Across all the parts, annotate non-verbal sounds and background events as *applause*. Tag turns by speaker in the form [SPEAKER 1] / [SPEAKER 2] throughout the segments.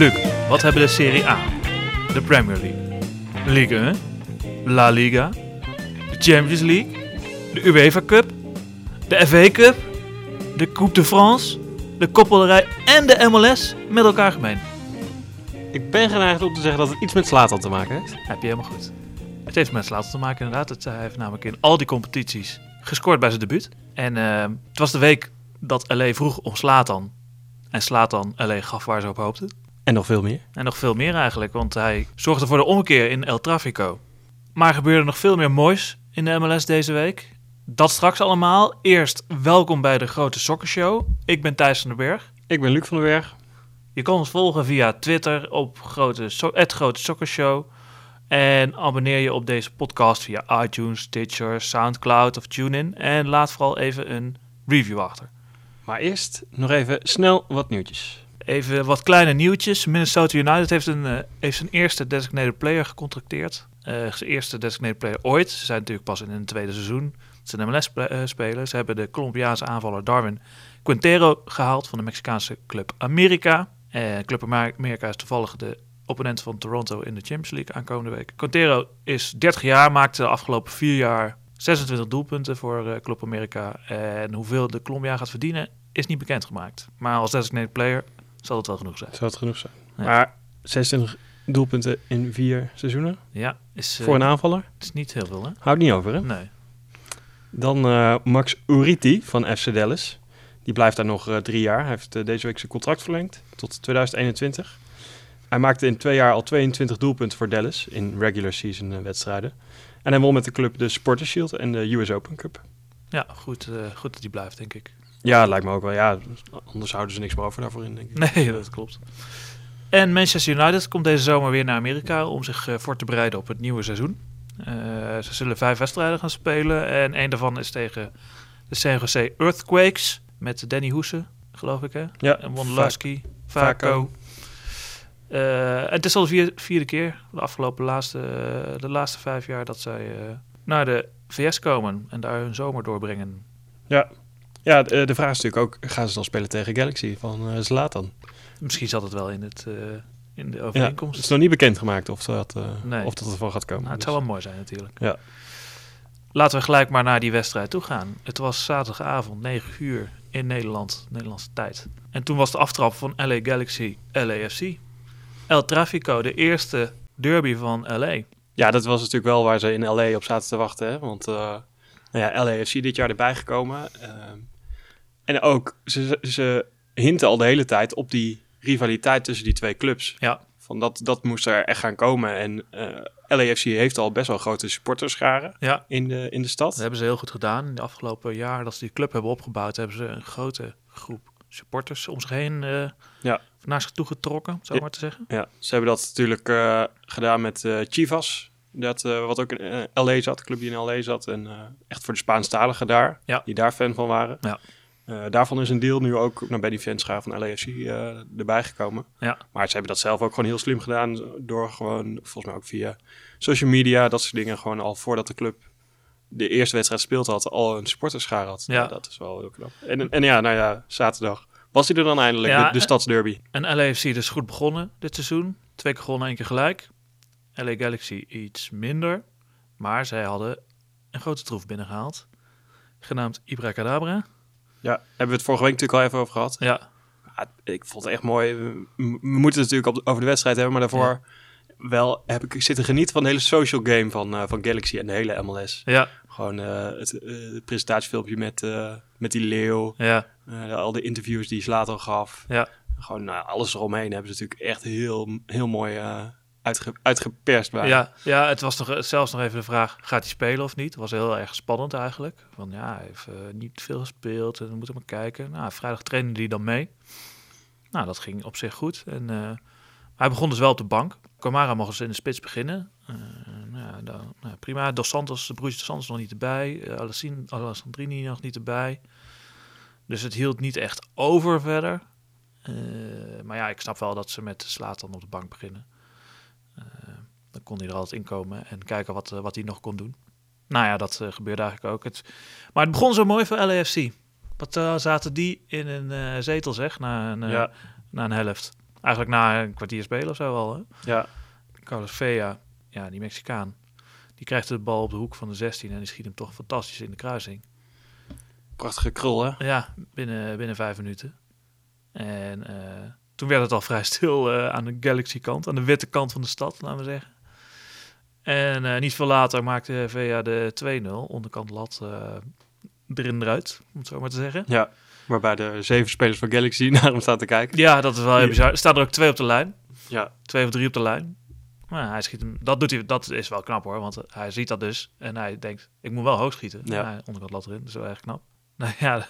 [SPEAKER 1] Luc, wat hebben de Serie A, de Premier League, Ligue 1, La Liga, de Champions League, de UEFA Cup, de FA Cup, de Coupe de France, de Koppelderij en de MLS met elkaar gemeen?
[SPEAKER 2] Ik ben geneigd om te zeggen dat het iets met Slatan te maken heeft.
[SPEAKER 1] Heb je helemaal goed. Het heeft met Slatan te maken inderdaad. Het, hij heeft namelijk in al die competities gescoord bij zijn debuut. En eh, het was de week dat LA vroeg om Slatan. En Slatan LA gaf waar ze op hoopten.
[SPEAKER 2] En nog veel meer.
[SPEAKER 1] En nog veel meer eigenlijk, want hij zorgde voor de omkeer in El Trafico. Maar er gebeurde nog veel meer moois in de MLS deze week. Dat straks allemaal. Eerst welkom bij de Grote Sokkershow. Ik ben Thijs van den Berg.
[SPEAKER 2] Ik ben Luc van den Berg.
[SPEAKER 1] Je kan ons volgen via Twitter op grote so het Grote Sokkershow. En abonneer je op deze podcast via iTunes, Stitcher, Soundcloud of TuneIn. En laat vooral even een review achter.
[SPEAKER 2] Maar eerst nog even snel wat nieuwtjes.
[SPEAKER 1] Even wat kleine nieuwtjes. Minnesota United heeft, een, uh, heeft zijn eerste designated player gecontracteerd. Uh, zijn eerste designated player ooit. Ze zijn natuurlijk pas in hun tweede seizoen. Ze zijn MLS uh, spelen. Ze hebben de Colombiaanse aanvaller Darwin Quintero gehaald van de Mexicaanse club America. En club America is toevallig de opponent van Toronto in de Champions League aankomende week. Quintero is 30 jaar, maakte de afgelopen vier jaar 26 doelpunten voor uh, Club America. En hoeveel de Colombia gaat verdienen is niet bekendgemaakt. Maar als designated player zal het wel genoeg zijn.
[SPEAKER 2] Zal het genoeg zijn. Ja. Maar 26 doelpunten in vier seizoenen?
[SPEAKER 1] Ja. Is,
[SPEAKER 2] uh, Voor een aanvaller?
[SPEAKER 1] Het is niet heel veel, hè?
[SPEAKER 2] Houdt niet over, hè?
[SPEAKER 1] Nee.
[SPEAKER 2] Dan uh, Max Uriti van FC Dallas. Die blijft daar nog uh, drie jaar. Hij heeft uh, deze week zijn contract verlengd tot 2021. Hij maakte in twee jaar al 22 doelpunten voor Dallas in regular season wedstrijden. En hij won met de club de Sporters Shield en de US Open Cup.
[SPEAKER 1] Ja, goed, goed dat hij blijft, denk ik.
[SPEAKER 2] Ja, lijkt me ook wel. Ja, anders houden ze niks meer over daarvoor in, denk ik. *laughs*
[SPEAKER 1] Nee, dat klopt. En Manchester United komt deze zomer weer naar Amerika om zich uh, voor te bereiden op het nieuwe seizoen. Uh, ze zullen vijf wedstrijden gaan spelen en een daarvan is tegen de San Jose Earthquakes met Danny Hoese, geloof ik hè?
[SPEAKER 2] Ja.
[SPEAKER 1] En Wondolowski, Vaco. Uh, het is al de vier, vierde keer de afgelopen laatste, de laatste vijf jaar dat zij naar de VS komen en daar hun zomer doorbrengen.
[SPEAKER 2] Ja, ja, de, de, vraag is natuurlijk ook, gaan ze dan spelen tegen Galaxy van Zlatan?
[SPEAKER 1] Misschien zat het wel in, het, in de overeenkomst.
[SPEAKER 2] Ja, het is nog niet bekendgemaakt of dat, nee. of dat ervan gaat komen.
[SPEAKER 1] Nou, het dus. zou wel mooi zijn natuurlijk.
[SPEAKER 2] Ja.
[SPEAKER 1] Laten we gelijk maar naar die wedstrijd toe gaan. Het was zaterdagavond, 9 uur in Nederland, Nederlandse tijd. En toen was de aftrap van LA Galaxy LAFC. El Trafico, de eerste derby van LA.
[SPEAKER 2] Ja, dat was natuurlijk wel waar ze in LA op zaten te wachten. Hè? Want nou ja, LAFC dit jaar erbij gekomen. En ook, ze, ze hinten al de hele tijd op die rivaliteit tussen die twee clubs.
[SPEAKER 1] Ja.
[SPEAKER 2] Van dat, dat moest er echt gaan komen. En uh, LAFC heeft al best wel grote supporterscharen
[SPEAKER 1] ja.
[SPEAKER 2] in, de, in de stad.
[SPEAKER 1] Dat hebben ze heel goed gedaan. In de afgelopen jaar dat ze die club hebben opgebouwd, hebben ze een grote groep supporters om zich heen uh,
[SPEAKER 2] ja.
[SPEAKER 1] naar zich toe getrokken, zo
[SPEAKER 2] ja.
[SPEAKER 1] maar te zeggen.
[SPEAKER 2] Ja, ze hebben dat natuurlijk uh, gedaan met Chivas. Dat, wat ook in LA zat, de club die in LA zat. En echt voor de Spaanstaligen daar,
[SPEAKER 1] ja.
[SPEAKER 2] die daar fan van waren.
[SPEAKER 1] Ja.
[SPEAKER 2] Uh, daarvan is een deel nu ook naar bij die fanschaar van LAFC uh, erbij gekomen.
[SPEAKER 1] Ja.
[SPEAKER 2] Maar ze hebben dat zelf ook gewoon heel slim gedaan. Door gewoon, volgens mij ook via social media, dat soort dingen. Gewoon al voordat de club de eerste wedstrijd speelt had, al een supporterschaar had.
[SPEAKER 1] Ja.
[SPEAKER 2] dat is wel heel knap. En, en ja, nou ja, zaterdag was hij er dan eindelijk,
[SPEAKER 1] Ja,
[SPEAKER 2] de, de stadsderby.
[SPEAKER 1] En LAFC dus goed begonnen dit seizoen. Twee keer gewonnen, één keer gelijk. LA Galaxy iets minder. Maar zij hadden een grote troef binnengehaald. Genaamd Ibracadabra.
[SPEAKER 2] Ja, hebben we het vorige week natuurlijk al even over gehad.
[SPEAKER 1] Ja,
[SPEAKER 2] Ja, ik vond het echt mooi. We, we moeten het natuurlijk op, over de wedstrijd hebben, maar daarvoor wel heb ik zitten genieten van de hele social game van, uh, van Galaxy en de hele MLS.
[SPEAKER 1] ja,
[SPEAKER 2] Gewoon uh, het, uh, het presentatiefilmpje met, met die leeuw,
[SPEAKER 1] ja,
[SPEAKER 2] al de interviews die Zlatan gaf.
[SPEAKER 1] ja.
[SPEAKER 2] Gewoon alles eromheen hebben ze natuurlijk echt heel, heel mooi uitge, uitgeperst. Bij.
[SPEAKER 1] Ja, ja, het was nog, zelfs nog even de vraag, gaat hij spelen of niet? Was heel erg spannend eigenlijk. Van ja, hij heeft uh, niet veel gespeeld en we moeten maar kijken. Nou, vrijdag trainde hij dan mee. Nou, dat ging op zich goed. En uh, hij begon dus wel op de bank. Camara mocht dus in de spits beginnen. Uh, nou, dan, nou, prima. Dos Santos, de broertjes Dos Santos nog niet erbij. Uh, Alessandrini nog niet erbij. Dus het hield niet echt over verder. Eh, maar ja, ik snap wel dat ze met Slatan op de bank beginnen. Dan kon hij er altijd in komen en kijken wat, eh, wat hij nog kon doen. Nou ja, dat eh, gebeurde eigenlijk ook. Het, maar het begon zo mooi voor LAFC. Wat eh, zaten die in een zetel, zeg, na een,
[SPEAKER 2] Ja.
[SPEAKER 1] na een helft. Eigenlijk na een kwartier spelen of zo al. Hè?
[SPEAKER 2] Ja,
[SPEAKER 1] Carlos Vea, ja, die Mexicaan, die krijgt de bal op de hoek van de 16 en die schiet hem toch fantastisch in de kruising.
[SPEAKER 2] prachtige krul, hè?
[SPEAKER 1] Ja, binnen, binnen vijf minuten. En toen werd het al vrij stil aan de Galaxy-kant, aan de witte kant van de stad, laten we zeggen. En eh, niet veel later maakte Vea de 2-0, onderkant lat eh, erin eruit, om het zo maar te zeggen.
[SPEAKER 2] Ja. Waarbij de zeven spelers van Galaxy *laughs* naar hem staan te kijken.
[SPEAKER 1] Ja, dat is wel heel bizar. Er staan er ook twee op de lijn.
[SPEAKER 2] Ja,
[SPEAKER 1] Twee of drie op de lijn. Maar hij schiet hem. Dat, doet hij, dat is wel knap hoor. Want hij ziet dat dus. En hij denkt, ik moet wel hoog schieten.
[SPEAKER 2] Ja.
[SPEAKER 1] Hij onderkant lat erin. Dat is wel erg knap. *laughs* Nou ja,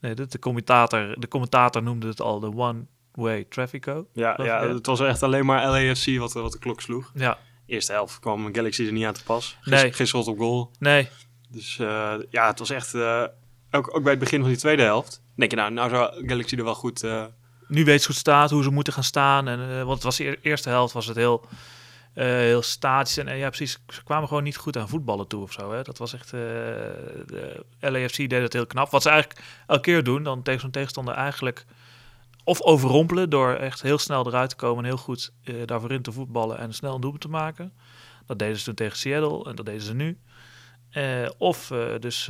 [SPEAKER 1] nee, de, commentator, de commentator noemde het al de one-way traffico.
[SPEAKER 2] ja, ja. het was echt alleen maar LAFC wat, wat de klok sloeg.
[SPEAKER 1] Ja,
[SPEAKER 2] Eerste helft kwam Galaxy er niet aan te pas. Gis,
[SPEAKER 1] Nee.
[SPEAKER 2] Geen schot op goal.
[SPEAKER 1] nee.
[SPEAKER 2] Dus eh, ja, het was echt... eh, ook, ook bij het begin van die tweede helft. denk je, nou, nou zou Galaxy er wel goed... eh,
[SPEAKER 1] Nu weet ze goed staat, hoe ze moeten gaan staan. En, want het was de eer- eerste helft was het heel, heel statisch. En ja, precies, ze kwamen gewoon niet goed aan voetballen toe of zo. Hè. Dat was echt... de LAFC deed het heel knap. Wat ze eigenlijk elke keer doen, dan tegen zo'n tegenstander eigenlijk... Of overrompelen door echt heel snel eruit te komen en heel goed eh, daarvoor in te voetballen en snel een doelpunt te maken. Dat deden ze toen tegen Seattle en dat deden ze nu. Eh, of eh, dus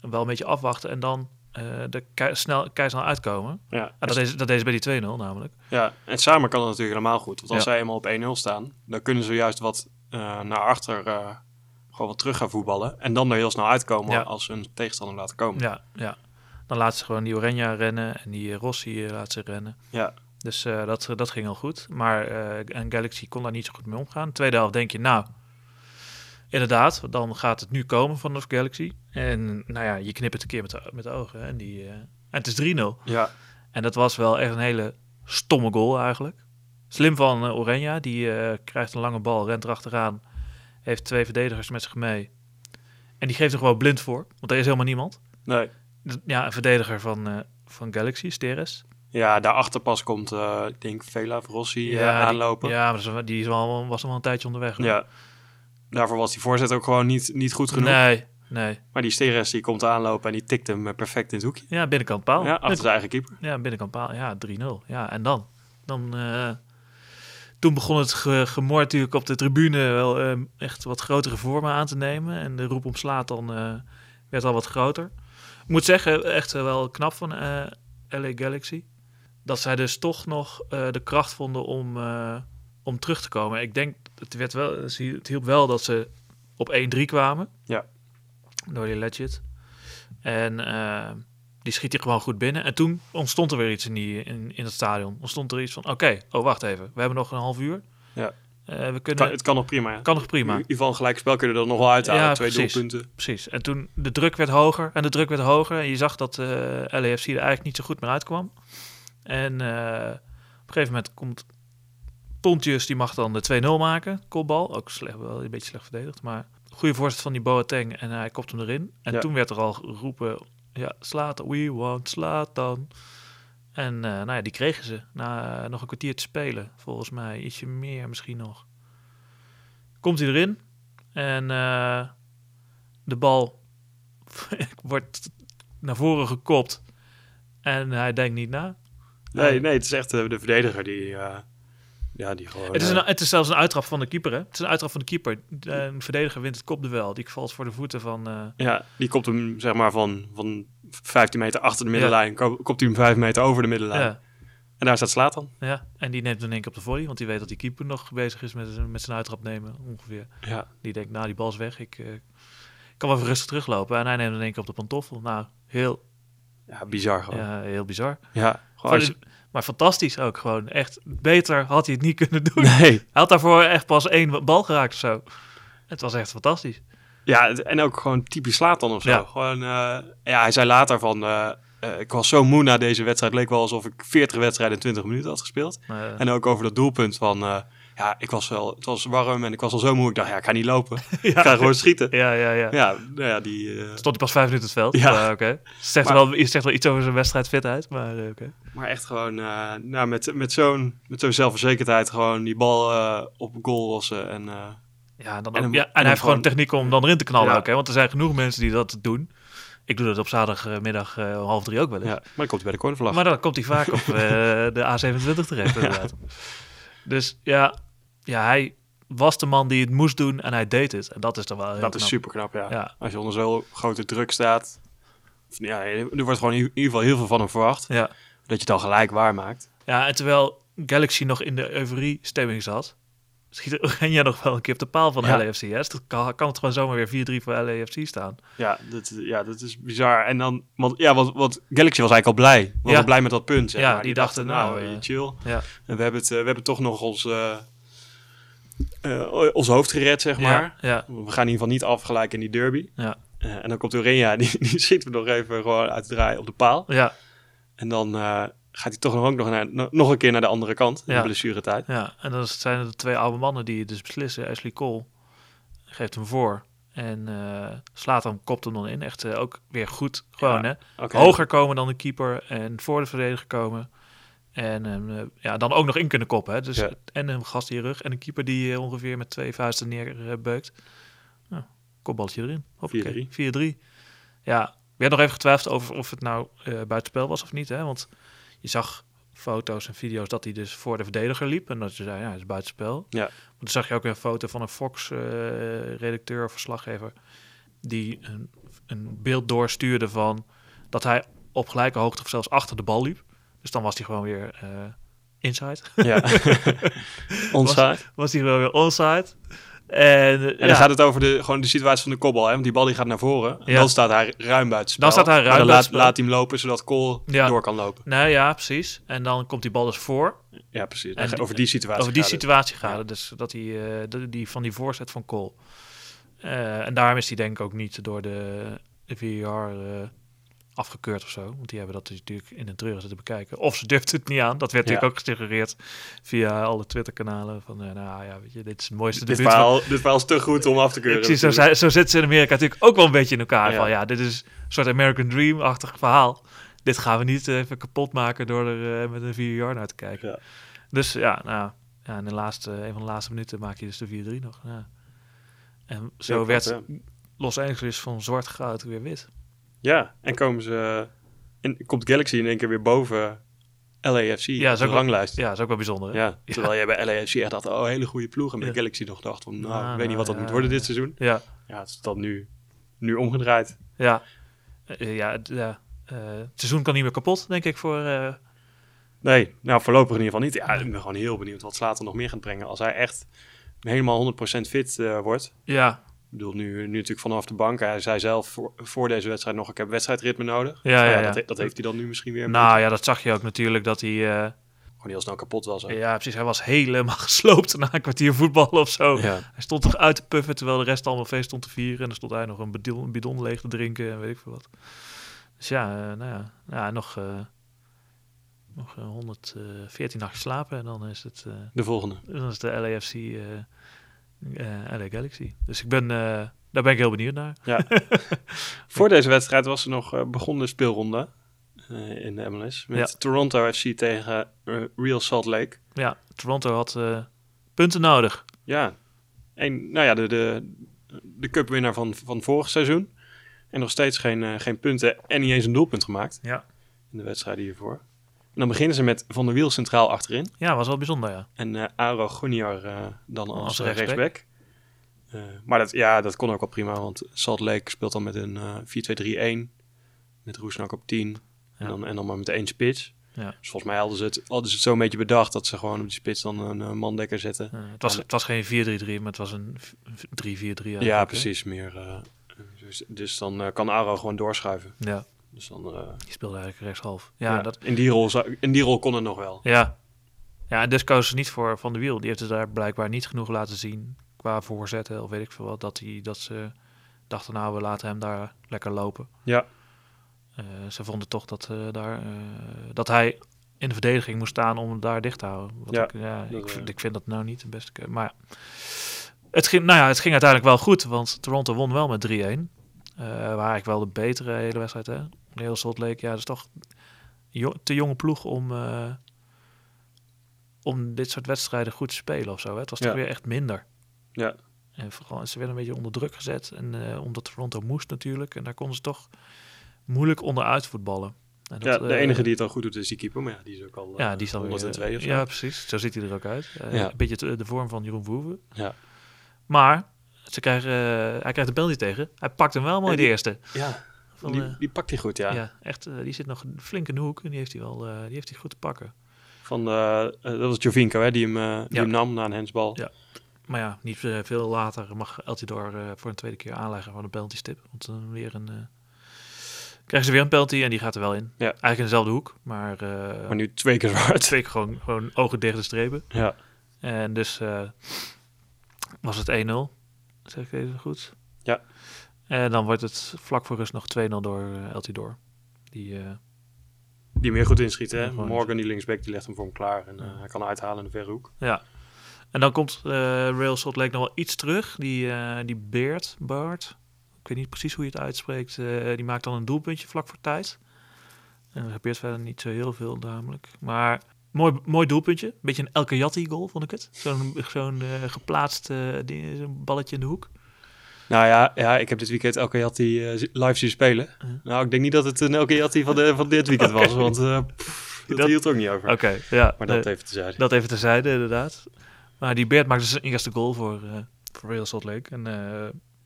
[SPEAKER 1] wel een beetje afwachten en dan er kei- snel, keisnel uitkomen.
[SPEAKER 2] ja,
[SPEAKER 1] En dat deed, dat deed ze bij die 2-0 namelijk.
[SPEAKER 2] Ja, en samen kan het natuurlijk helemaal goed. Want als
[SPEAKER 1] Ja.
[SPEAKER 2] zij eenmaal op 1-0 staan, dan kunnen ze juist wat naar achter gewoon wat terug gaan voetballen. En dan er heel snel uitkomen
[SPEAKER 1] Ja.
[SPEAKER 2] als ze een tegenstander laten komen.
[SPEAKER 1] Ja, ja. Dan laten ze gewoon die Oranje rennen en die eh, Rossi eh, laten ze rennen.
[SPEAKER 2] Ja.
[SPEAKER 1] Dus eh, dat, dat ging heel goed. Maar en Galaxy kon daar niet zo goed mee omgaan. Tweede helft denk je, nou, inderdaad, dan gaat het nu komen vanaf Galaxy. En nou ja, je knipt het een keer met de, met de ogen. hè, En, die, en het is 3-0.
[SPEAKER 2] Ja,
[SPEAKER 1] En dat was wel echt een hele stomme goal eigenlijk. Slim van uh, Oranje, die krijgt een lange bal, rent erachteraan. Heeft twee verdedigers met zich mee. En die geeft er gewoon blind voor, want er is helemaal niemand.
[SPEAKER 2] nee.
[SPEAKER 1] Ja, een verdediger van, eh, van Galaxy, Steres.
[SPEAKER 2] Ja, daarachter pas komt, eh, ik denk, Vela Rossi eh, aanlopen.
[SPEAKER 1] ja, maar die is wel, was al wel een tijdje onderweg. hoor.
[SPEAKER 2] Ja. Daarvoor was die voorzet ook gewoon niet, niet goed genoeg.
[SPEAKER 1] Nee, nee.
[SPEAKER 2] Maar die Steres die komt aanlopen en die tikt hem perfect in het hoekje.
[SPEAKER 1] Ja, binnenkant paal.
[SPEAKER 2] ja, achter zijn eigen keeper.
[SPEAKER 1] ja, binnenkant paal. Ja, 3-0. Ja, en dan? Dan... toen begon het ge gemor natuurlijk op de tribune wel eh, echt wat grotere vormen aan te nemen. En de roep om slaat dan werd al wat groter. Ik moet zeggen, echt wel knap van eh, LA Galaxy. Dat zij dus toch nog eh, de kracht vonden om, eh, om terug te komen. Ik denk, het, werd wel, het hielp wel dat ze op 1-3 kwamen.
[SPEAKER 2] Ja.
[SPEAKER 1] Door die legit. En die schiet hij gewoon goed binnen. En toen ontstond er weer iets in, die, in, in het stadion. Ontstond er iets van, oké, oh wacht even. We hebben nog een half uur.
[SPEAKER 2] Ja.
[SPEAKER 1] Eh, we kunnen,
[SPEAKER 2] het kan nog prima.
[SPEAKER 1] Kan nog prima.
[SPEAKER 2] In ieder gelijk spel kun je er nog wel uithalen.
[SPEAKER 1] Ja,
[SPEAKER 2] Twee
[SPEAKER 1] precies.
[SPEAKER 2] doelpunten.
[SPEAKER 1] Precies. En toen de druk werd hoger en de druk werd hoger. En je zag dat eh LAFC er eigenlijk niet zo goed meer uitkwam. En eh, op een gegeven moment komt Pontjes, die mag dan de 2-0 maken. Kopbal, ook slecht, wel een beetje slecht verdedigd. Maar goede voorzet van die Boateng en hij kopt hem erin. En
[SPEAKER 2] Ja.
[SPEAKER 1] toen werd er al geroepen, ja, Slatan, we want Slatan. En eh, nou ja, die kregen ze na eh, nog een kwartier te spelen. Volgens mij ietsje meer misschien nog. Komt hij erin en eh, de bal *laughs* wordt naar voren gekopt. En hij denkt niet na.
[SPEAKER 2] Nee, nee, het is echt de verdediger die, ja, die gewoon...
[SPEAKER 1] Het is,
[SPEAKER 2] eh,
[SPEAKER 1] een, het is zelfs een uittrap van de keeper. Hè? Het is een uittrap van de keeper. Een verdediger wint het kopduel. Die valt voor de voeten van. eh,
[SPEAKER 2] Ja, die komt hem zeg maar van, van 15 meter achter de middenlijn. ko- Komt hij hem 5 meter over de middenlijn.
[SPEAKER 1] ja,
[SPEAKER 2] En daar staat Slatan.
[SPEAKER 1] ja, en die neemt hem in één keer op de volley. Want die weet dat die keeper nog bezig is met, met zijn uittrap nemen. Ongeveer.
[SPEAKER 2] Ja,
[SPEAKER 1] Die denkt, nou, die bal is weg. Ik eh, kan wel even rustig teruglopen. En hij neemt in één keer op de pantoffel. Nou, heel,
[SPEAKER 2] ja bizar gewoon. Ja,
[SPEAKER 1] ja, heel bizar.
[SPEAKER 2] gewoon als
[SPEAKER 1] de- maar fantastisch ook gewoon. Echt beter had hij het niet kunnen doen.
[SPEAKER 2] Nee.
[SPEAKER 1] Hij had daarvoor echt pas één bal geraakt of zo. Het was echt fantastisch.
[SPEAKER 2] Ja, en ook gewoon typisch Slatan of zo.
[SPEAKER 1] Ja.
[SPEAKER 2] Gewoon, eh, ja, hij zei later van... eh, eh, ik was zo moe na deze wedstrijd. Het leek wel alsof ik 40 wedstrijden in 20 minuten had gespeeld. En ook over dat doelpunt van... eh, Ja, ik was wel, het was warm en ik was al zo moe. Ik dacht, ja, ik ga niet lopen. *laughs* Ik ga gewoon schieten.
[SPEAKER 1] ja, ja, ja.
[SPEAKER 2] Ja, nou ja, die... eh,
[SPEAKER 1] Stond hij pas vijf minuten het veld?
[SPEAKER 2] Ja.
[SPEAKER 1] Maar oké. Zegt,
[SPEAKER 2] Maar-
[SPEAKER 1] wel, je zegt wel iets over zijn wedstrijdfitheid, maar eh, oké.
[SPEAKER 2] maar echt gewoon, eh, nou, met, met zo'n met zo'n zelfverzekerdheid gewoon die bal eh, op goal lossen. En eh,
[SPEAKER 1] Ja, dan
[SPEAKER 2] En
[SPEAKER 1] ook,
[SPEAKER 2] hem-
[SPEAKER 1] ja,
[SPEAKER 2] en
[SPEAKER 1] en hij heeft gewoon techniek om dan erin te knallen
[SPEAKER 2] Ja.
[SPEAKER 1] ook, hè? Want er zijn genoeg mensen die dat doen. Ik doe dat op zaterdagmiddag eh, half drie ook wel eens.
[SPEAKER 2] ja, maar dan komt hij bij de cornervlag.
[SPEAKER 1] Maar dan komt hij vaak op eh, de A27 terecht, *laughs* inderdaad. Dus ja, ja, hij was de man die het moest doen en hij deed het. En dat is dan wel heel
[SPEAKER 2] dat is super knap, ja.
[SPEAKER 1] Ja.
[SPEAKER 2] Als je onder zo'n grote druk staat. Ja, er wordt gewoon in ieder geval heel veel van hem verwacht.
[SPEAKER 1] Ja.
[SPEAKER 2] Dat je het dan gelijk waarmaakt.
[SPEAKER 1] ja, en terwijl Galaxy nog in de euforie-stemming zat, schiet Oranje nog wel een keer op de paal van
[SPEAKER 2] Ja.
[SPEAKER 1] LAFC. Hè? Dus kan, kan het gewoon zomaar weer 4-3 voor LAFC staan.
[SPEAKER 2] Ja, dat, ja, dat is bizar. En dan, want, ja, want, want Galaxy was eigenlijk al blij.
[SPEAKER 1] Ja.
[SPEAKER 2] al blij met dat punt. Zeg
[SPEAKER 1] Ja,
[SPEAKER 2] maar.
[SPEAKER 1] die dachten, nou, eh,
[SPEAKER 2] chill.
[SPEAKER 1] Ja,
[SPEAKER 2] En we hebben, het, eh, we hebben toch nog ons, eh, eh, ons hoofd gered, zeg maar.
[SPEAKER 1] ja,
[SPEAKER 2] We gaan in ieder geval niet afgelijken in die derby.
[SPEAKER 1] ja,
[SPEAKER 2] Eh, en dan komt Urenja, *laughs* die, die schiet we nog even gewoon uit de draai op de paal.
[SPEAKER 1] ja,
[SPEAKER 2] En dan eh, gaat hij toch nog, ook nog, naar, nog een keer naar de andere kant, in
[SPEAKER 1] Ja.
[SPEAKER 2] de blessuretijd.
[SPEAKER 1] ja. En dan zijn er de twee oude mannen die het dus beslissen. Ashley Cole geeft hem voor. En eh slaat hem, kopt hem dan in. Echt eh, ook weer goed. Gewoon,
[SPEAKER 2] Ja.
[SPEAKER 1] hè? Hoger komen dan de keeper en voor de verdediger komen. En eh, ja, dan ook nog in kunnen koppen. Hè? Dus,
[SPEAKER 2] Ja.
[SPEAKER 1] En een gast in je rug. En een keeper die ongeveer met twee vuisten neerbeukt. Nou, kopballetje erin. Hoppakee, 4-3. Ja, ik werd nog even getwijfeld over of het nou buitenspel was of niet. Hè? Want je zag foto's en video's dat hij dus voor de verdediger liep. En dat je zei, ja, het is buitenspel.
[SPEAKER 2] Ja.
[SPEAKER 1] Maar toen zag je ook weer een foto van een Fox-redacteur of verslaggever... die een, een beeld doorstuurde van dat hij op gelijke hoogte of zelfs achter de bal liep. Dus dan was hij gewoon weer eh, inside.
[SPEAKER 2] Ja. *laughs* Onside.
[SPEAKER 1] was hij gewoon weer onside. En,
[SPEAKER 2] En
[SPEAKER 1] ja,
[SPEAKER 2] dan gaat het over de, gewoon de situatie van de kopbal. Hè? Want die bal die gaat naar voren. En
[SPEAKER 1] Ja.
[SPEAKER 2] dan staat hij ruim buiten
[SPEAKER 1] Dan staat hij ruim
[SPEAKER 2] dan laat, laat hij hem lopen, zodat Cole
[SPEAKER 1] Ja.
[SPEAKER 2] door kan lopen.
[SPEAKER 1] Nou ja, precies. En dan komt die bal dus voor.
[SPEAKER 2] Ja, precies.
[SPEAKER 1] En
[SPEAKER 2] En over die situatie
[SPEAKER 1] Over die
[SPEAKER 2] gaat
[SPEAKER 1] situatie gaat het. Dus dat hij eh, die, van die voorzet van Cole. Eh, en daarom is hij denk ik ook niet door de, de VAR eh, afgekeurd of zo. Want die hebben dat dus natuurlijk in een treuren zitten bekijken. Of ze durfden het niet aan. Dat werd
[SPEAKER 2] Ja.
[SPEAKER 1] natuurlijk ook gesuggereerd via alle Twitter-kanalen. Van eh, nou ja, weet je, dit is het mooiste
[SPEAKER 2] Dit
[SPEAKER 1] van-
[SPEAKER 2] verhaal, dit verhaal is te goed om af te keuren.
[SPEAKER 1] Precies, zo, zo zitten ze in Amerika natuurlijk ook wel een beetje in elkaar.
[SPEAKER 2] Ja.
[SPEAKER 1] Van ja, dit is een soort American Dream-achtig verhaal. Dit gaan we niet even kapot maken door er eh, met een 4 jaar naar te kijken.
[SPEAKER 2] Ja.
[SPEAKER 1] Dus ja, nou, ja, in de laatste, een van de laatste minuten maak je dus de 4-3 nog. Ja. En zo werd. Los Angeles van zwart goud weer wit.
[SPEAKER 2] Ja, en komen ze... En komt Galaxy in één keer weer boven LAFC
[SPEAKER 1] Ja,
[SPEAKER 2] ja,
[SPEAKER 1] is
[SPEAKER 2] de
[SPEAKER 1] ook wel-
[SPEAKER 2] ranglijst.
[SPEAKER 1] Ja, dat is ook wel bijzonder. hè?
[SPEAKER 2] Ja, terwijl je bij LAFC echt dacht, oh, hele goede ploeg. En bij
[SPEAKER 1] Ja.
[SPEAKER 2] Galaxy nog dacht, van, nou,
[SPEAKER 1] Nou,
[SPEAKER 2] ik weet niet wat dat
[SPEAKER 1] nou,
[SPEAKER 2] moet
[SPEAKER 1] ja,
[SPEAKER 2] worden dit
[SPEAKER 1] ja.
[SPEAKER 2] seizoen.
[SPEAKER 1] Ja,
[SPEAKER 2] Ja, het is dan nu, nu omgedraaid.
[SPEAKER 1] ja. Eh, ja, het- ja. Eh, het seizoen kan niet meer kapot, denk ik, voor... eh,
[SPEAKER 2] Nee, nou voorlopig in ieder geval niet. Ja, ik ben gewoon heel benieuwd wat Slater nog meer gaat brengen. Als hij echt helemaal 100% fit eh, wordt.
[SPEAKER 1] ja,
[SPEAKER 2] bedoel, nu, nu natuurlijk vanaf de bank. Hij zei zelf voor, voor deze wedstrijd nog, ik heb wedstrijdritme nodig.
[SPEAKER 1] Ja,
[SPEAKER 2] Nou
[SPEAKER 1] ja, ja.
[SPEAKER 2] Dat, dat heeft hij dan nu misschien weer.
[SPEAKER 1] nou ja, dat zag je ook natuurlijk dat hij...
[SPEAKER 2] beetje. Gewoon heel snel kapot was.
[SPEAKER 1] Ja, precies. Hij was helemaal *laughs* gesloopt na een kwartier voetballen of zo. Hij stond toch uit te puffen terwijl de rest allemaal feest stond te vieren. En dan stond hij nog een bidon, een bidon leeg te drinken en weet ik veel wat. Dus ja, eh, nou ja, ja nog, eh nog eh, 114 nachtjes slapen en dan is het,
[SPEAKER 2] De volgende.
[SPEAKER 1] dan is de LAFC LA Galaxy. Dus ik ben, eh, daar ben ik heel benieuwd naar. *laughs*
[SPEAKER 2] Voor deze wedstrijd was er nog eh, begonnen de speelronde eh, in de MLS. Met
[SPEAKER 1] Ja.
[SPEAKER 2] Toronto FC tegen eh, Real Salt Lake.
[SPEAKER 1] Ja, Toronto had eh, punten nodig.
[SPEAKER 2] Ja, en nou ja, de, de, de cupwinnaar van, van vorig seizoen. En nog steeds geen, eh, geen punten en niet eens een doelpunt gemaakt
[SPEAKER 1] Ja.
[SPEAKER 2] in de wedstrijden hiervoor. Dan beginnen ze met Van der Wiel centraal achterin.
[SPEAKER 1] Ja, was wel bijzonder, ja.
[SPEAKER 2] En eh Aro Goniar eh, dan als,
[SPEAKER 1] Als
[SPEAKER 2] eh,
[SPEAKER 1] rechtsback.
[SPEAKER 2] rechtsback. Maar dat, ja, dat kon ook wel prima, want Salt Lake speelt dan met een eh 4-2-3-1. Met Roesnak op 10.
[SPEAKER 1] Ja.
[SPEAKER 2] En, dan, en dan maar met één spits.
[SPEAKER 1] Ja.
[SPEAKER 2] Dus volgens mij hadden ze, het, hadden ze het zo een beetje bedacht dat ze gewoon op die spits dan een eh, mandekker zetten.
[SPEAKER 1] Het, was, het was geen 4-3-3, maar het was een v- v- 3-4-3. eigenlijk,
[SPEAKER 2] Ja, precies. Meer, eh, dus, dus dan eh, kan Aro gewoon doorschuiven.
[SPEAKER 1] Ja,
[SPEAKER 2] Dus dan, eh,
[SPEAKER 1] die speelde eigenlijk rechtshalf. Ja,
[SPEAKER 2] ja,
[SPEAKER 1] dat,
[SPEAKER 2] in, die rol, zou- in die rol kon het nog wel.
[SPEAKER 1] ja. ja en dus kozen ze niet voor Van de Wiel. Die heeft het daar blijkbaar niet genoeg laten zien qua voorzetten of weet ik veel wat. Dat, hij, dat ze dachten, nou, we laten hem daar lekker lopen.
[SPEAKER 2] Ja.
[SPEAKER 1] Eh, ze vonden toch dat, eh, daar, eh, dat hij in de verdediging moest staan om het daar dicht te houden. Wat
[SPEAKER 2] Ja,
[SPEAKER 1] ik, ja, ik, vind,
[SPEAKER 2] eh,
[SPEAKER 1] ik vind dat nou niet de beste keuze. Maar het ging, nou ja, het ging uiteindelijk wel goed, want Toronto won wel met 3-1. Eh waar eigenlijk wel de betere hele wedstrijd, hè. Heel Salt Lake, ja, dat is toch jo- te jonge ploeg om, eh, om dit soort wedstrijden goed te spelen of zo. Hè. Het was toch
[SPEAKER 2] Ja.
[SPEAKER 1] weer echt minder.
[SPEAKER 2] Ja.
[SPEAKER 1] En vooral, ze werden een beetje onder druk gezet. En eh, omdat Toronto moest natuurlijk. En daar konden ze toch moeilijk onderuit voetballen. En
[SPEAKER 2] ja,
[SPEAKER 1] dat,
[SPEAKER 2] de
[SPEAKER 1] eh,
[SPEAKER 2] enige die het al goed doet is die keeper, maar ja, die is ook al
[SPEAKER 1] ja, die is dan weer,
[SPEAKER 2] 102 of zo.
[SPEAKER 1] Ja, precies. Zo ziet hij er ook uit.
[SPEAKER 2] Ja.
[SPEAKER 1] Een beetje de, vorm van Jeroen Verhoeven.
[SPEAKER 2] Ja.
[SPEAKER 1] Maar ze krijgen, hij krijgt de penalty tegen. Hij pakt hem wel mooi de eerste.
[SPEAKER 2] Ja, Die,
[SPEAKER 1] eh,
[SPEAKER 2] die pakt hij goed, ja.
[SPEAKER 1] ja. echt. eh, die zit nog flink in de hoek. En die heeft hij wel eh, die heeft hij goed te pakken.
[SPEAKER 2] Van, dat was Jovinko, hè, die hem, die
[SPEAKER 1] Ja.
[SPEAKER 2] hem nam na een hensbal.
[SPEAKER 1] Ja. Maar ja, niet veel later mag Eltidoor voor een tweede keer aanleggen van een penalty stip. Want dan weer een... krijgen ze weer een penalty en die gaat er wel in.
[SPEAKER 2] Ja.
[SPEAKER 1] Eigenlijk in dezelfde hoek. Maar,
[SPEAKER 2] Maar nu twee keer zo hard.
[SPEAKER 1] twee keer gewoon, gewoon ogen dicht de strepen.
[SPEAKER 2] Ja,
[SPEAKER 1] En dus was het 1-0. Zeg ik even goed?
[SPEAKER 2] Ja.
[SPEAKER 1] En dan wordt het vlak voor rust nog 2-0 door uh, Eltidoor. Die, eh,
[SPEAKER 2] die meer goed inschieten. Hè? Morgan, die linksback, die legt hem voor hem klaar. En eh, hij kan uithalen in de verre hoek.
[SPEAKER 1] ja. En dan komt eh Rail Salt Lake nog wel iets terug. Die, eh die Beert, Bart, ik weet niet precies hoe je het uitspreekt. eh, die maakt dan een doelpuntje vlak voor tijd. En er gebeurt verder niet zo heel veel namelijk. Maar mooi, mooi doelpuntje. Beetje een El Kayati goal vond ik het. Zo'n zo'n eh, geplaatst eh, zo'n balletje in de hoek.
[SPEAKER 2] Nou ja, ja, ik heb dit weekend Elke Jatti eh, zi- live zien spelen. Nou, ik denk niet dat het een Elke Jatti van, de, van dit weekend was. *laughs* Want eh, pff, dat,
[SPEAKER 1] Dat-
[SPEAKER 2] hield ook niet over.
[SPEAKER 1] Oké, ja.
[SPEAKER 2] Maar dat even tezijde.
[SPEAKER 1] Dat even terzijde, inderdaad. Maar die Beert maakte zijn eerste goal voor, eh voor Real Salt Lake. En eh,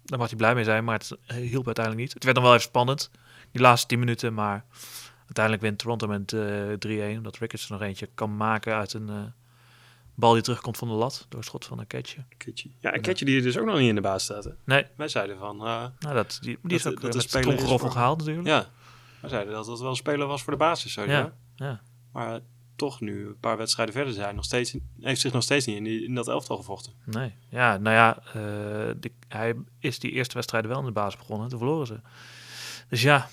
[SPEAKER 1] daar mag hij blij mee zijn, maar het hielp uiteindelijk niet. Het werd dan wel even spannend, die laatste 10 minuten. Maar uiteindelijk wint Toronto met eh 3-1. Omdat Ricketts er nog eentje kan maken uit een bal die terugkomt van de lat. Door schot van een catcher.
[SPEAKER 2] Ketje. Ja, een Ketje die dus ook nog niet in de baas staat. Hè?
[SPEAKER 1] Nee,
[SPEAKER 2] Wij zeiden van, eh,
[SPEAKER 1] nou dat, die, die
[SPEAKER 2] Dat-
[SPEAKER 1] is ook
[SPEAKER 2] dat de
[SPEAKER 1] met tromgeroffel
[SPEAKER 2] voor-
[SPEAKER 1] gehaald natuurlijk.
[SPEAKER 2] ja, wij zeiden dat dat wel een speler was voor de basis. Zo,
[SPEAKER 1] Ja,
[SPEAKER 2] ja. Maar toch nu, een paar wedstrijden verder zijn, nog steeds, heeft zich nog steeds niet in, die, in dat elftal gevochten.
[SPEAKER 1] Nee, ja, nou ja, de- hij is die eerste wedstrijden wel in de basis begonnen. Toen verloren ze. Dus ja.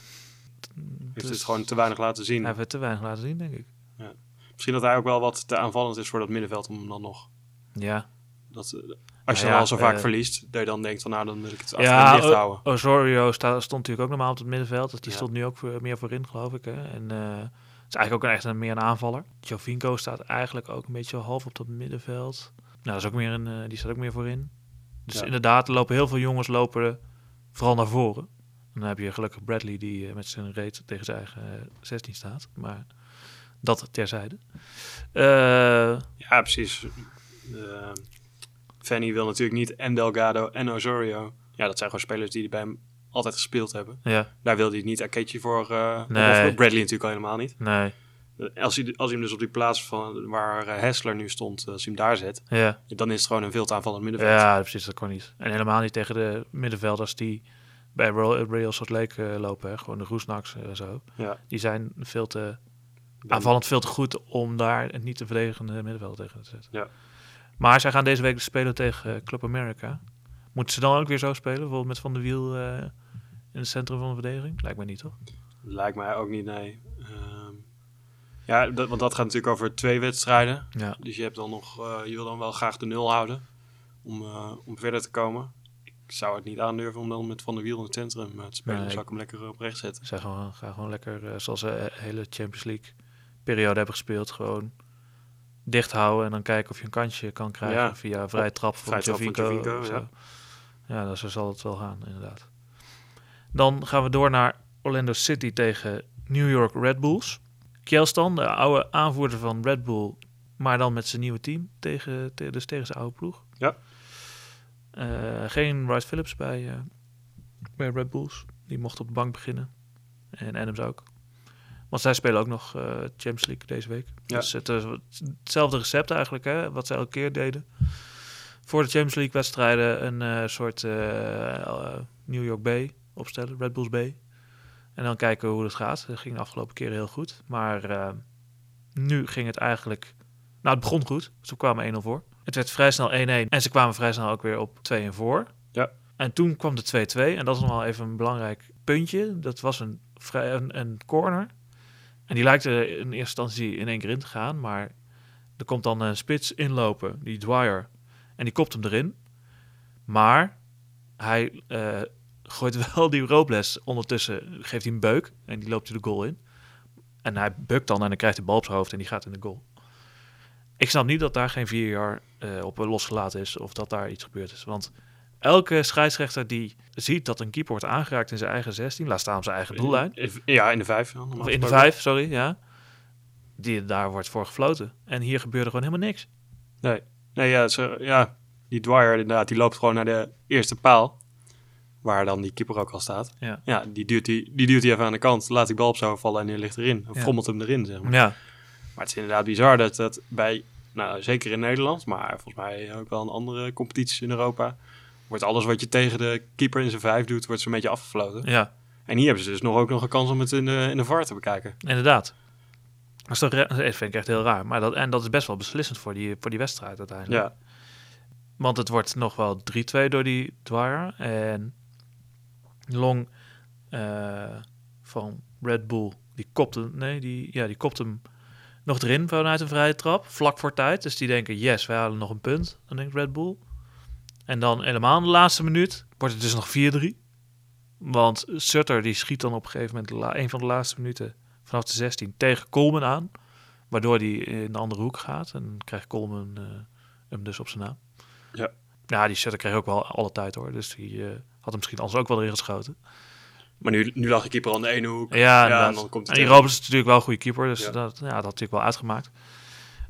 [SPEAKER 2] Heeft
[SPEAKER 1] dus
[SPEAKER 2] het gewoon te weinig laten zien.
[SPEAKER 1] Hij heeft het te weinig laten zien, denk ik.
[SPEAKER 2] Misschien dat hij ook wel wat te aanvallend is voor dat middenveld om hem dan nog...
[SPEAKER 1] Ja,
[SPEAKER 2] Dat, eh, als je
[SPEAKER 1] Nou ja,
[SPEAKER 2] al zo vaak
[SPEAKER 1] eh,
[SPEAKER 2] verliest, dat je dan denkt van nou, dan wil ik het achter
[SPEAKER 1] ja
[SPEAKER 2] dicht houden.
[SPEAKER 1] Osorio sta, stond natuurlijk ook normaal op het middenveld. Dus die
[SPEAKER 2] Ja.
[SPEAKER 1] stond nu ook voor, meer voorin, geloof ik. Hè? En eh, het is eigenlijk ook een, echt een, meer een aanvaller. Jovinko staat eigenlijk ook een beetje half op dat middenveld. Nou, dat is ook meer een, die staat ook meer voorin. Dus
[SPEAKER 2] Ja.
[SPEAKER 1] inderdaad, er lopen heel veel jongens lopen vooral naar voren. En dan heb je gelukkig Bradley die met zijn reet tegen zijn eigen eh, 16 staat. Maar dat terzijde. Eh,
[SPEAKER 2] Ja, precies. Eh, Fanny wil natuurlijk niet en Delgado en Osorio. Ja, dat zijn gewoon spelers die bij hem altijd gespeeld hebben.
[SPEAKER 1] ja,
[SPEAKER 2] Daar wil hij niet voor. eh
[SPEAKER 1] Nee.
[SPEAKER 2] of Bradley natuurlijk al helemaal niet.
[SPEAKER 1] nee,
[SPEAKER 2] Als hij, als hij hem dus op die plaats van waar Hessler nu stond, als hij hem daar zet,
[SPEAKER 1] ja.
[SPEAKER 2] dan is het gewoon een veel te aanvallend middenveld.
[SPEAKER 1] Ja, precies, dat kon niet. En helemaal niet tegen de middenvelders die bij Real, Salt Lake lopen. Hè. Gewoon de Roesnaks en zo.
[SPEAKER 2] Ja.
[SPEAKER 1] Die zijn veel te aanvallend veel te goed om daar een niet te verdedigende middenveld tegen te zetten.
[SPEAKER 2] Ja.
[SPEAKER 1] Maar zij gaan deze week dus spelen tegen eh, Club America. Moeten ze dan ook weer zo spelen? Bijvoorbeeld met Van der Wiel eh, in het centrum van de verdediging? Lijkt mij niet, toch?
[SPEAKER 2] Lijkt mij ook niet, nee. Ehm, ja, dat, want dat gaat natuurlijk over twee wedstrijden.
[SPEAKER 1] Ja.
[SPEAKER 2] Dus je hebt dan nog, eh, je wil dan wel graag de nul houden om, om verder te komen. Ik zou het niet aandurven om dan met Van der Wiel in het centrum te spelen.
[SPEAKER 1] Nee,
[SPEAKER 2] Dan zou
[SPEAKER 1] ik-
[SPEAKER 2] hem lekker op rechts zetten.
[SPEAKER 1] Zij gewoon, gaan gewoon lekker, zoals de hele Champions League periode hebben gespeeld, gewoon dicht houden en dan kijken of je een kansje kan krijgen
[SPEAKER 2] Ja.
[SPEAKER 1] via vrij trap van zo.
[SPEAKER 2] ja.
[SPEAKER 1] ja, dat zo zal het wel gaan, inderdaad. Dan gaan we door naar Orlando City tegen New York Red Bulls. Kjelstan, de oude aanvoerder van Red Bull, maar dan met zijn nieuwe team, tegen, te- dus tegen zijn oude ploeg.
[SPEAKER 2] Ja.
[SPEAKER 1] Eh, geen Rice Phillips bij, eh, bij Red Bulls. Die mocht op de bank beginnen. En Adams ook. Want zij spelen ook nog eh, Champions League deze week.
[SPEAKER 2] Ja.
[SPEAKER 1] Dus het is hetzelfde recept eigenlijk, hè, wat ze elke keer deden. Voor de Champions League wedstrijden een eh, soort eh, eh, New York Bay opstellen, Red Bulls Bay. En dan kijken hoe het gaat. Dat ging de afgelopen keren heel goed. Maar eh, nu ging het eigenlijk... Nou, het begon goed. Ze kwamen 1-0 voor. Het werd vrij snel 1-1. En ze kwamen vrij snel ook weer op 2-1 voor.
[SPEAKER 2] Ja.
[SPEAKER 1] En toen kwam de 2-2. En dat is nog wel even een belangrijk puntje. Dat was een, vrij, een, een corner En die lijkt er in eerste instantie in één keer in te gaan, maar er komt dan een spits inlopen, die Dwyer, en die kopt hem erin. Maar hij eh, gooit *laughs* wel die Robles ondertussen, geeft hij een beuk en die loopt hij de goal in. En hij bukt dan en dan krijgt de bal op zijn hoofd en die gaat in de goal. Ik snap niet dat daar geen vier jaar eh, op losgelaten is of dat daar iets gebeurd is. Want elke scheidsrechter die ziet dat een keeper wordt aangeraakt in zijn eigen 16, laat staan op zijn eigen doellijn.
[SPEAKER 2] Ja, in de vijf.
[SPEAKER 1] Of in de vijf, sorry, ja. Die, daar wordt voor gefloten. En hier gebeurde gewoon helemaal niks.
[SPEAKER 2] Nee, nee ja, ze, ja, die Dwyer inderdaad, die loopt gewoon naar de eerste paal. Waar dan die keeper ook al staat.
[SPEAKER 1] Ja.
[SPEAKER 2] Ja, die duwt die, die duwt hij even aan de kant. Laat die bal op zo vallen en die ligt erin. Of
[SPEAKER 1] Ja.
[SPEAKER 2] frommelt hem erin, zeg maar.
[SPEAKER 1] Ja,
[SPEAKER 2] Maar het is inderdaad bizar dat dat bij, nou zeker in Nederland, maar volgens mij ook wel in andere competities in Europa, wordt alles wat je tegen de keeper in zijn vijf doet, wordt zo'n beetje afgefloten.
[SPEAKER 1] ja,
[SPEAKER 2] En hier hebben ze dus nog ook nog een kans om het in de, in de VAR te bekijken.
[SPEAKER 1] inderdaad. Dat, is toch, dat vind ik echt heel raar. Maar dat, en dat is best wel beslissend voor die, voor die wedstrijd uiteindelijk.
[SPEAKER 2] Ja,
[SPEAKER 1] Want het wordt nog wel 3-2 door die Dwyer. En Long eh, van Red Bull, die kopt hem, nee, die, ja, die kopt hem nog erin vanuit een vrije trap, vlak voor tijd. Dus die denken, yes, wij halen nog een punt. Dan denkt Red Bull. En dan helemaal in de laatste minuut wordt het dus nog 4-3. Want Sutter die schiet dan op een gegeven moment la- een van de laatste minuten vanaf de 16 tegen Coleman aan. Waardoor die in de andere hoek gaat. En krijgt Coleman eh, hem dus op zijn naam.
[SPEAKER 2] Ja.
[SPEAKER 1] Ja, die Sutter kreeg ook wel alle tijd hoor. Dus die eh, had hem misschien anders ook wel erin geschoten.
[SPEAKER 2] maar nu, nu lag de keeper aan de ene hoek.
[SPEAKER 1] Ja,
[SPEAKER 2] en dan komt
[SPEAKER 1] en
[SPEAKER 2] het
[SPEAKER 1] die
[SPEAKER 2] tegen.
[SPEAKER 1] Robens is natuurlijk wel een goede keeper. Dus
[SPEAKER 2] Ja.
[SPEAKER 1] dat, ja, dat had natuurlijk wel uitgemaakt.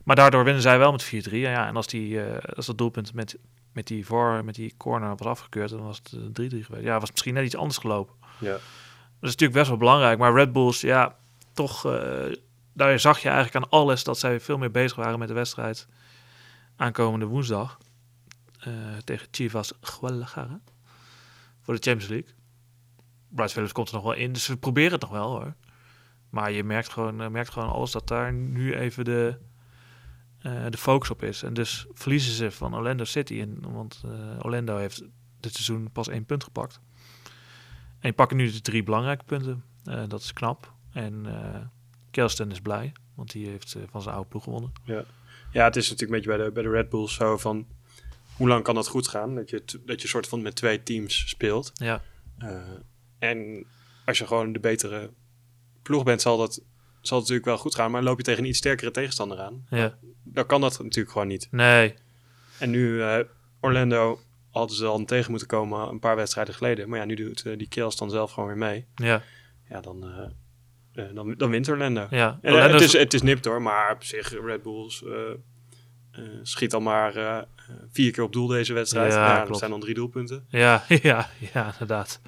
[SPEAKER 1] Maar daardoor winnen zij wel met 4-3. En, ja, en als, die, eh, als dat doelpunt met, met, die voor, met die corner was afgekeurd, dan was het eh, 3-3 geweest. Ja, was misschien net iets anders gelopen.
[SPEAKER 2] Ja.
[SPEAKER 1] Dat is natuurlijk best wel belangrijk. Maar Red Bulls, ja, toch... eh, daar zag je eigenlijk aan alles dat zij veel meer bezig waren met de wedstrijd aankomende woensdag. eh, tegen Chivas Guadalajara. Voor de Champions League. Bryce Phillips komt er nog wel in, dus ze proberen het nog wel hoor. Maar je merkt gewoon, eh, merkt gewoon alles dat daar nu even de, eh, de focus op is. En dus verliezen ze van Orlando City. En, want eh, Orlando heeft dit seizoen pas één punt gepakt. En die pakken nu de drie belangrijke punten. Eh, dat is knap. En eh Kelston is blij, want die heeft eh, van zijn oude ploeg gewonnen.
[SPEAKER 2] Ja, het is natuurlijk een beetje bij de, bij de Red Bulls zo van... Hoe lang kan dat goed gaan? Dat je, dat je soort van met twee teams speelt.
[SPEAKER 1] Ja,
[SPEAKER 2] Eh, en als je gewoon de betere ploeg bent, zal dat zal het natuurlijk wel goed gaan. Maar loop je tegen een iets sterkere tegenstander aan,
[SPEAKER 1] ja.
[SPEAKER 2] dan kan dat natuurlijk gewoon niet.
[SPEAKER 1] Nee,
[SPEAKER 2] En nu, eh, Orlando hadden ze dan tegen moeten komen een paar wedstrijden geleden. Maar ja, nu doet eh, die Kills dan zelf gewoon weer mee.
[SPEAKER 1] ja,
[SPEAKER 2] Ja, dan, eh, dan, dan wint Orlando.
[SPEAKER 1] ja.
[SPEAKER 2] En,
[SPEAKER 1] Orlando
[SPEAKER 2] het,
[SPEAKER 1] is-
[SPEAKER 2] het is nipt hoor, maar op zich, Red Bulls schiet al maar vier keer op doel deze wedstrijd.
[SPEAKER 1] Ja,
[SPEAKER 2] Ja, dat
[SPEAKER 1] klopt.
[SPEAKER 2] zijn dan drie doelpunten.
[SPEAKER 1] Ja, *laughs* ja, ja, inderdaad.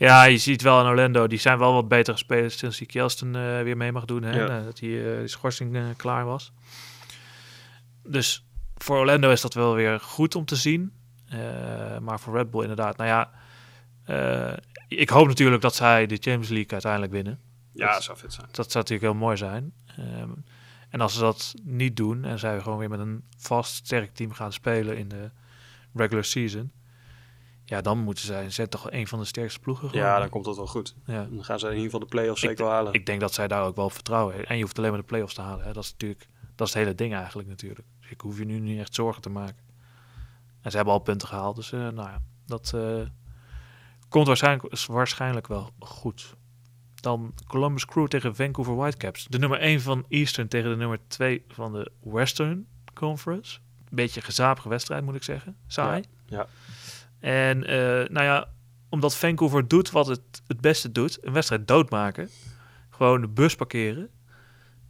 [SPEAKER 1] Ja, je ziet wel in Orlando, die zijn wel wat betere spelers sinds die Kjelston eh, weer mee mag doen. Hè?
[SPEAKER 2] Ja.
[SPEAKER 1] Dat die, eh, die schorsing eh, klaar was. Dus voor Orlando is dat wel weer goed om te zien. Maar voor Red Bull inderdaad. Nou ja, ik hoop natuurlijk dat zij de Champions League uiteindelijk winnen.
[SPEAKER 2] Ja,
[SPEAKER 1] Dat-
[SPEAKER 2] zou vet zijn.
[SPEAKER 1] Dat zou natuurlijk heel mooi zijn. Ehm, en als ze dat niet doen en zij gewoon weer met een vast sterk team gaan spelen in de regular season, ja, dan moeten zij zijn toch een van de sterkste ploegen. Gewoon.
[SPEAKER 2] Ja, dan komt dat wel goed.
[SPEAKER 1] ja.
[SPEAKER 2] Dan gaan ze in ieder geval de play-offs zeker wel halen.
[SPEAKER 1] Ik denk dat zij daar ook wel vertrouwen hebben. En je hoeft alleen maar de play-offs te halen. Hè. Dat is natuurlijk dat is het hele ding eigenlijk natuurlijk. Dus ik hoef je nu niet echt zorgen te maken. En ze hebben al punten gehaald, dus eh, nou ja, dat eh, komt waarschijnlijk, is waarschijnlijk wel goed. Dan Columbus Crew tegen Vancouver Whitecaps. De nummer 1 van Eastern tegen de nummer 2 van de Western Conference. Beetje gezapige wedstrijd moet ik zeggen. Saai.
[SPEAKER 2] ja.
[SPEAKER 1] En eh, nou ja, omdat Vancouver doet wat het het beste doet. Een wedstrijd doodmaken. Gewoon de bus parkeren.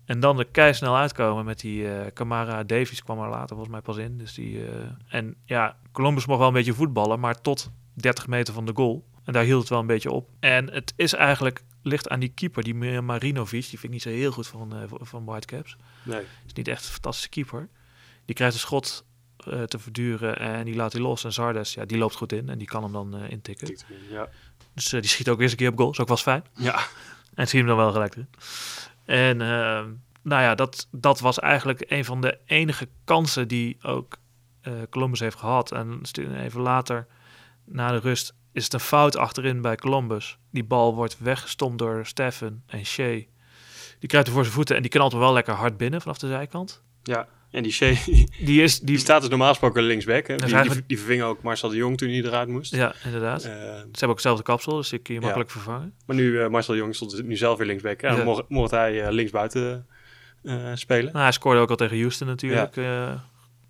[SPEAKER 1] En dan er keisnel uitkomen met die eh Camara Davies kwam er later volgens mij pas in. Dus die, eh, en ja, Columbus mocht wel een beetje voetballen, maar tot 30 meter van de goal. En daar hield het wel een beetje op. En het is eigenlijk, ligt aan die keeper, die Marinovic. Die vind ik niet zo heel goed van, eh, van Whitecaps.
[SPEAKER 2] Nee.
[SPEAKER 1] Is niet echt een fantastische keeper. Die krijgt een schot eh, te verduren en die laat hij los. En Zardes, ja, die loopt goed in en die kan hem dan eh, intikken.
[SPEAKER 2] In, Ja.
[SPEAKER 1] Dus eh, die schiet ook weer eens een keer op goal. Is ook wel eens fijn.
[SPEAKER 2] ja. *laughs*
[SPEAKER 1] En zie hem dan wel gelijk erin. En ehm, nou ja, dat, dat was eigenlijk een van de enige kansen die ook Columbus heeft gehad. En even later, na de rust, is het een fout achterin bij Columbus. Die bal wordt weggestompt door Steffen en Shea. Die krijgt er voor zijn voeten en die knalt er wel lekker hard binnen vanaf de zijkant.
[SPEAKER 2] Ja, en die Shea, *laughs* die,
[SPEAKER 1] Die is... Die,
[SPEAKER 2] staat dus normaal gesproken linksback. Hè? Die, die, verving ook Marcel de Jong toen hij eruit moest.
[SPEAKER 1] ja, inderdaad.
[SPEAKER 2] Eh,
[SPEAKER 1] Ze hebben ook hetzelfde kapsel, dus die kun je
[SPEAKER 2] Ja.
[SPEAKER 1] makkelijk vervangen.
[SPEAKER 2] maar nu, eh, Marcel de Jong stond nu zelf weer linksback. En
[SPEAKER 1] Ja.
[SPEAKER 2] dan mocht, mocht hij eh, linksbuiten spelen.
[SPEAKER 1] Nou, hij scoorde ook al tegen Houston natuurlijk.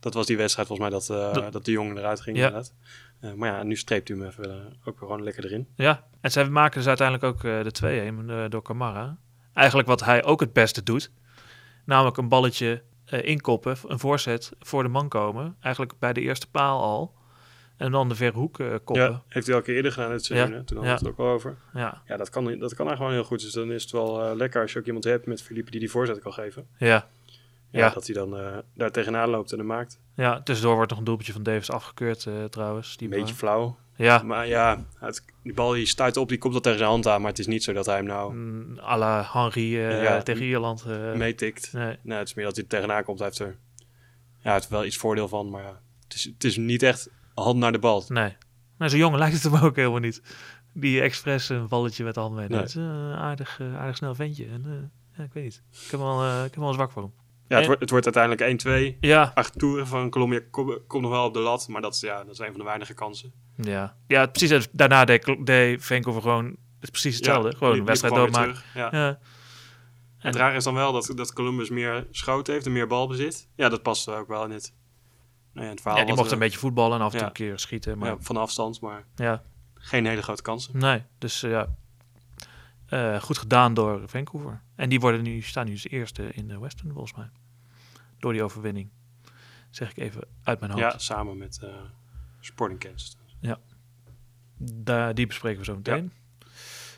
[SPEAKER 2] Dat was die wedstrijd volgens mij dat, eh,
[SPEAKER 1] Dat-
[SPEAKER 2] de Jong eruit ging
[SPEAKER 1] Ja.
[SPEAKER 2] inderdaad. Maar ja, nu streept hij hem even ook gewoon lekker erin.
[SPEAKER 1] Ja, en zij maken dus uiteindelijk ook de 2-1 eh, door Camara. Eigenlijk wat hij ook het beste doet. Namelijk een balletje eh, inkoppen, een voorzet voor de man komen. Eigenlijk bij de eerste paal al. En dan de verre hoek eh, koppen.
[SPEAKER 2] Ja, heeft hij al keer eerder gedaan in het seizoen.
[SPEAKER 1] Ja.
[SPEAKER 2] Toen hadden we
[SPEAKER 1] Ja.
[SPEAKER 2] het ook al over.
[SPEAKER 1] Ja,
[SPEAKER 2] Ja, dat kan, dat kan eigenlijk gewoon heel goed. Dus dan is het wel eh, lekker als je ook iemand hebt met Philippe die die voorzet kan geven.
[SPEAKER 1] ja.
[SPEAKER 2] Ja,
[SPEAKER 1] Ja.
[SPEAKER 2] Dat hij dan daar tegenaan loopt en hem maakt.
[SPEAKER 1] ja. Tussendoor wordt nog een doelpuntje van Davis afgekeurd trouwens. Die
[SPEAKER 2] Een beetje flauw.
[SPEAKER 1] Ja,
[SPEAKER 2] Maar ja, het, die bal die stuit op, die komt al tegen zijn hand aan. Maar het is niet zo dat hij hem nou
[SPEAKER 1] mm, à la Henry eh,
[SPEAKER 2] Ja.
[SPEAKER 1] tegen Ierland. eh,
[SPEAKER 2] meetikt.
[SPEAKER 1] nee.
[SPEAKER 2] Nee, het is meer dat hij er tegenaan komt. Hij heeft er, ja, er wel iets voordeel van. Maar ja, het, is, het is niet echt hand naar de bal.
[SPEAKER 1] Nee. Nou, zo'n jongen *laughs* lijkt het hem ook helemaal niet. Die expres een balletje met de hand meeneemt.
[SPEAKER 2] Nee.
[SPEAKER 1] Het is een aardig, eh, aardig snel ventje. En, eh, ja, ik weet niet. Ik heb wel, eh, ik heb wel een zwak voor hem.
[SPEAKER 2] Ja, het,
[SPEAKER 1] En-
[SPEAKER 2] wordt, het wordt uiteindelijk 1-2.
[SPEAKER 1] Ja,
[SPEAKER 2] Acht toeren van Colombia kom- komt nog wel op de lat. Maar dat is, ja, dat is een van de weinige kansen.
[SPEAKER 1] ja. ja precies. Daarna deed, deed Vancouver gewoon het precies hetzelfde.
[SPEAKER 2] Ja,
[SPEAKER 1] gewoon een wedstrijd doodmaken.
[SPEAKER 2] Ja.
[SPEAKER 1] Ja.
[SPEAKER 2] Het raar is dan wel dat, dat Columbus meer schoot heeft en meer balbezit. Ja, dat past ook wel in het, nou ja, het verhaal.
[SPEAKER 1] ja, die mocht een beetje voetballen en af en toe een keer schieten. Maar
[SPEAKER 2] van afstand, maar
[SPEAKER 1] ja,
[SPEAKER 2] geen hele grote kansen.
[SPEAKER 1] nee. Dus eh, ja, Eh, goed gedaan door Vancouver. En die worden nu, staan nu als eerste in de Western volgens mij. Door die overwinning. Zeg ik even uit mijn hoofd.
[SPEAKER 2] Ja, samen met eh Sporting Kansas.
[SPEAKER 1] Daar, die bespreken we zo meteen.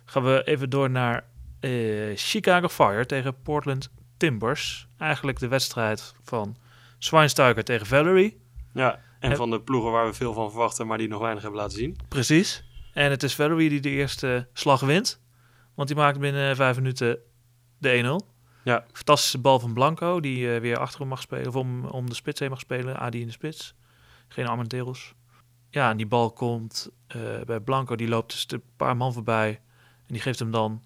[SPEAKER 1] Gaan we even door naar eh, Chicago Fire tegen Portland Timbers. Eigenlijk de wedstrijd van Schweinsteiger tegen Valerie.
[SPEAKER 2] Ja, en
[SPEAKER 1] Heb-
[SPEAKER 2] van de ploegen waar we veel van verwachten, maar die nog weinig hebben laten zien.
[SPEAKER 1] Precies. En het is Valerie die de eerste slag wint. Want die maakt binnen vijf minuten de 1-0.
[SPEAKER 2] Ja.
[SPEAKER 1] Fantastische bal van Blanco, die eh, weer achter hem mag spelen. Of om, om de spits heen mag spelen. Adi in de spits. Geen Armenteros. Ja, en die bal komt eh, bij Blanco. Die loopt dus een paar man voorbij. En die geeft hem dan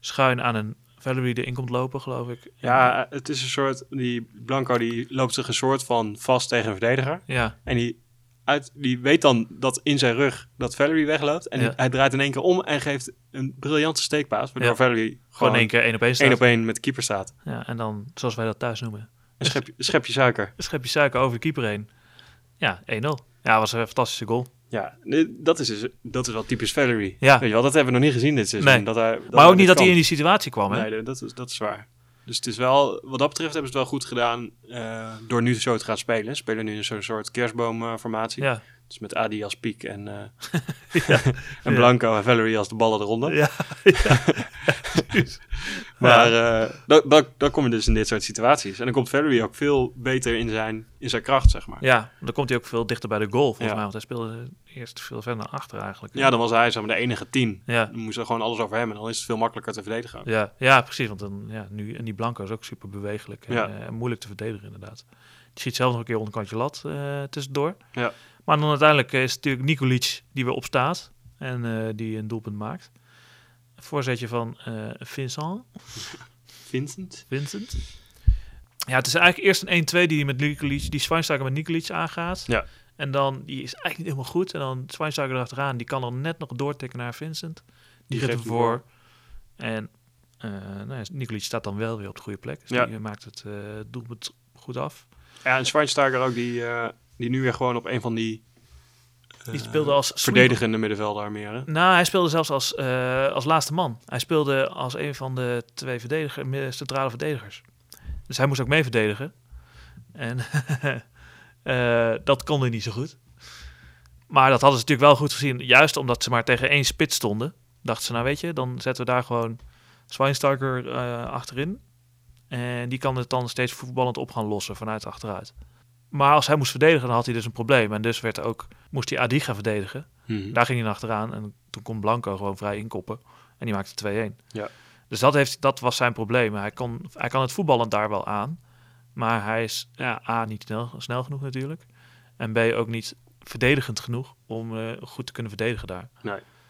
[SPEAKER 1] schuin aan een Valerie die erin komt lopen, geloof ik.
[SPEAKER 2] Ja, het is een soort, die Blanco die loopt zich een soort van vast tegen een verdediger.
[SPEAKER 1] Ja,
[SPEAKER 2] En die, uit, die weet dan dat in zijn rug dat Valerie wegloopt. En
[SPEAKER 1] Ja.
[SPEAKER 2] hij draait in één keer om en geeft een briljante steekpaas. Waardoor
[SPEAKER 1] Ja.
[SPEAKER 2] Valerie
[SPEAKER 1] gewoon
[SPEAKER 2] gewoon
[SPEAKER 1] één keer één op één staat.
[SPEAKER 2] één op één met de keeper staat.
[SPEAKER 1] Ja, en dan, zoals wij dat thuis noemen,
[SPEAKER 2] Een schepje, een schepje suiker.
[SPEAKER 1] een schepje suiker over de keeper heen. Ja, 1-0. Ja, was een fantastische goal.
[SPEAKER 2] Ja, nee, dat is, dus, dat is wel typisch Valerie.
[SPEAKER 1] Ja.
[SPEAKER 2] Weet je wel, dat hebben we nog niet gezien dit seizoen.
[SPEAKER 1] Nee.
[SPEAKER 2] Dat hij, dat
[SPEAKER 1] maar ook niet dat hij in die situatie kwam, hè?
[SPEAKER 2] Nee, dat is, dat is waar. Dus het is wel, wat dat betreft hebben ze het wel goed gedaan eh, door nu zo te gaan spelen. Spelen nu in zo'n soort kerstboomformatie.
[SPEAKER 1] Ja,
[SPEAKER 2] Dus met Adi als piek en, eh, *laughs* *laughs*
[SPEAKER 1] Ja.
[SPEAKER 2] en Blanco en Valerie als de ballen eronder.
[SPEAKER 1] ja, *laughs*
[SPEAKER 2] Maar eh, dan, dan, dan kom je dus in dit soort situaties. En dan komt Valerie ook veel beter in zijn, in zijn kracht, zeg maar.
[SPEAKER 1] ja, dan komt hij ook veel dichter bij de goal, volgens
[SPEAKER 2] Ja.
[SPEAKER 1] mij. Want hij speelde eerst veel verder naar achter eigenlijk.
[SPEAKER 2] Ja, dan was hij zeg maar, de enige tien.
[SPEAKER 1] ja,
[SPEAKER 2] Dan moest er gewoon alles over hem en dan is het veel makkelijker te verdedigen.
[SPEAKER 1] ja, ja, precies. Want dan, ja, nu, en die Blanco is ook super bewegelijk en
[SPEAKER 2] Ja.
[SPEAKER 1] eh, moeilijk te verdedigen, inderdaad. Die schiet zelf nog een keer onderkantje lat tussendoor.
[SPEAKER 2] Ja.
[SPEAKER 1] Maar dan uiteindelijk is het natuurlijk Nikolic die weer opstaat en eh, die een doelpunt maakt. Een voorzetje van eh, Vincent. *laughs*
[SPEAKER 2] Vincent?
[SPEAKER 1] Vincent. Ja, het is eigenlijk eerst een 1-2 die met Nikolic, die Schweinsteiger met Nikolic aangaat.
[SPEAKER 2] Ja.
[SPEAKER 1] En dan, die is eigenlijk niet helemaal goed. En dan Schweinsteiger erachteraan, die kan dan net nog doortikken naar Vincent. Die, geeft hem voor. En eh nou ja, Nikolic staat dan wel weer op de goede plek. Dus
[SPEAKER 2] Ja.
[SPEAKER 1] die eh, maakt het eh doelpunt goed af.
[SPEAKER 2] Ja, en Schweinsteiger ook, die, eh, die nu weer gewoon op een van die...
[SPEAKER 1] Die
[SPEAKER 2] eh,
[SPEAKER 1] speelde als
[SPEAKER 2] Verdedigende middenvelder meer, hè?
[SPEAKER 1] Nou, hij speelde zelfs als, eh, als laatste man. Hij speelde als een van de twee verdediger, centrale verdedigers. Dus hij moest ook mee verdedigen. En *laughs* eh, dat kon hij niet zo goed. Maar dat hadden ze natuurlijk wel goed gezien. Juist omdat ze maar tegen één spits stonden. Dachten ze, nou weet je, dan zetten we daar gewoon eh, achterin. En die kan het dan steeds voetballend op gaan lossen vanuit achteruit. Maar als hij moest verdedigen, dan had hij dus een probleem. En dus werd ook, moest hij Adi gaan verdedigen.
[SPEAKER 2] Mhm.
[SPEAKER 1] Daar ging hij achteraan en toen kon Blanco gewoon vrij inkoppen. En die maakte 2-1.
[SPEAKER 2] Ja.
[SPEAKER 1] Dus dat, heeft, dat was zijn probleem. Hij, kon, hij kan het voetballen daar wel aan. Maar hij is ja, A, niet snel, snel genoeg natuurlijk. En B, ook niet verdedigend genoeg om eh, goed te kunnen verdedigen daar.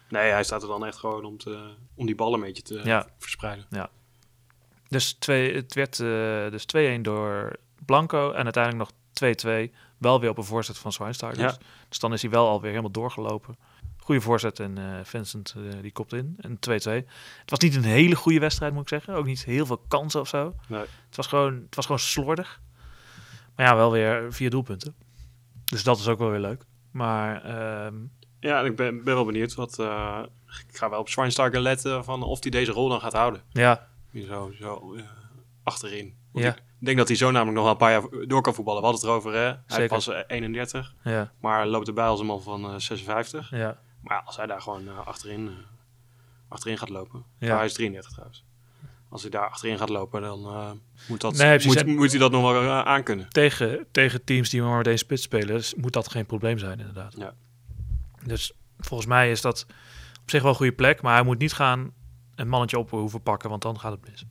[SPEAKER 2] Nee, hij staat er dan echt gewoon om, te, om die ballen een beetje te
[SPEAKER 1] Ja.
[SPEAKER 2] verspreiden.
[SPEAKER 1] Dus twee, het werd eh, dus 2-1 door Blanco en uiteindelijk nog 2-2. Wel weer op een voorzet van Zwijnsteiger.
[SPEAKER 2] Ja.
[SPEAKER 1] Dus dan is hij wel alweer helemaal doorgelopen. Goede voorzet en eh, Vincent eh, die kopt in. En 2-2. Het was niet een hele goede wedstrijd, moet ik zeggen. Ook niet heel veel kansen of zo.
[SPEAKER 2] Nee.
[SPEAKER 1] Het, was gewoon, het was gewoon slordig. Maar ja, wel weer vier doelpunten. Dus dat is ook wel weer leuk. Maar ehm,
[SPEAKER 2] Ja, ik ben, ben wel benieuwd wat... eh, ik ga wel op Schweinsteiger letten van of hij deze rol dan gaat houden.
[SPEAKER 1] ja,
[SPEAKER 2] Zo, zo achterin.
[SPEAKER 1] Ja.
[SPEAKER 2] Ik denk dat hij zo namelijk nog wel een paar jaar door kan voetballen. We hadden het erover, hè? Hij
[SPEAKER 1] Zeker.
[SPEAKER 2] is pas eh, 31,
[SPEAKER 1] ja,
[SPEAKER 2] maar loopt erbij als een man van eh, 56.
[SPEAKER 1] ja.
[SPEAKER 2] Maar als hij daar gewoon eh, achterin, eh, achterin gaat lopen.
[SPEAKER 1] Ja.
[SPEAKER 2] Hij is 33 trouwens. Als hij daar achterin gaat lopen, dan eh, moet, dat,
[SPEAKER 1] Nee, precies.
[SPEAKER 2] moet, moet hij dat nog wel eh, aankunnen.
[SPEAKER 1] Tegen, tegen teams die maar met één spits spelen, moet dat geen probleem zijn, inderdaad.
[SPEAKER 2] Ja.
[SPEAKER 1] Dus volgens mij is dat op zich wel een goede plek, maar hij moet niet gaan een mannetje op hoeven pakken, want dan gaat het mis.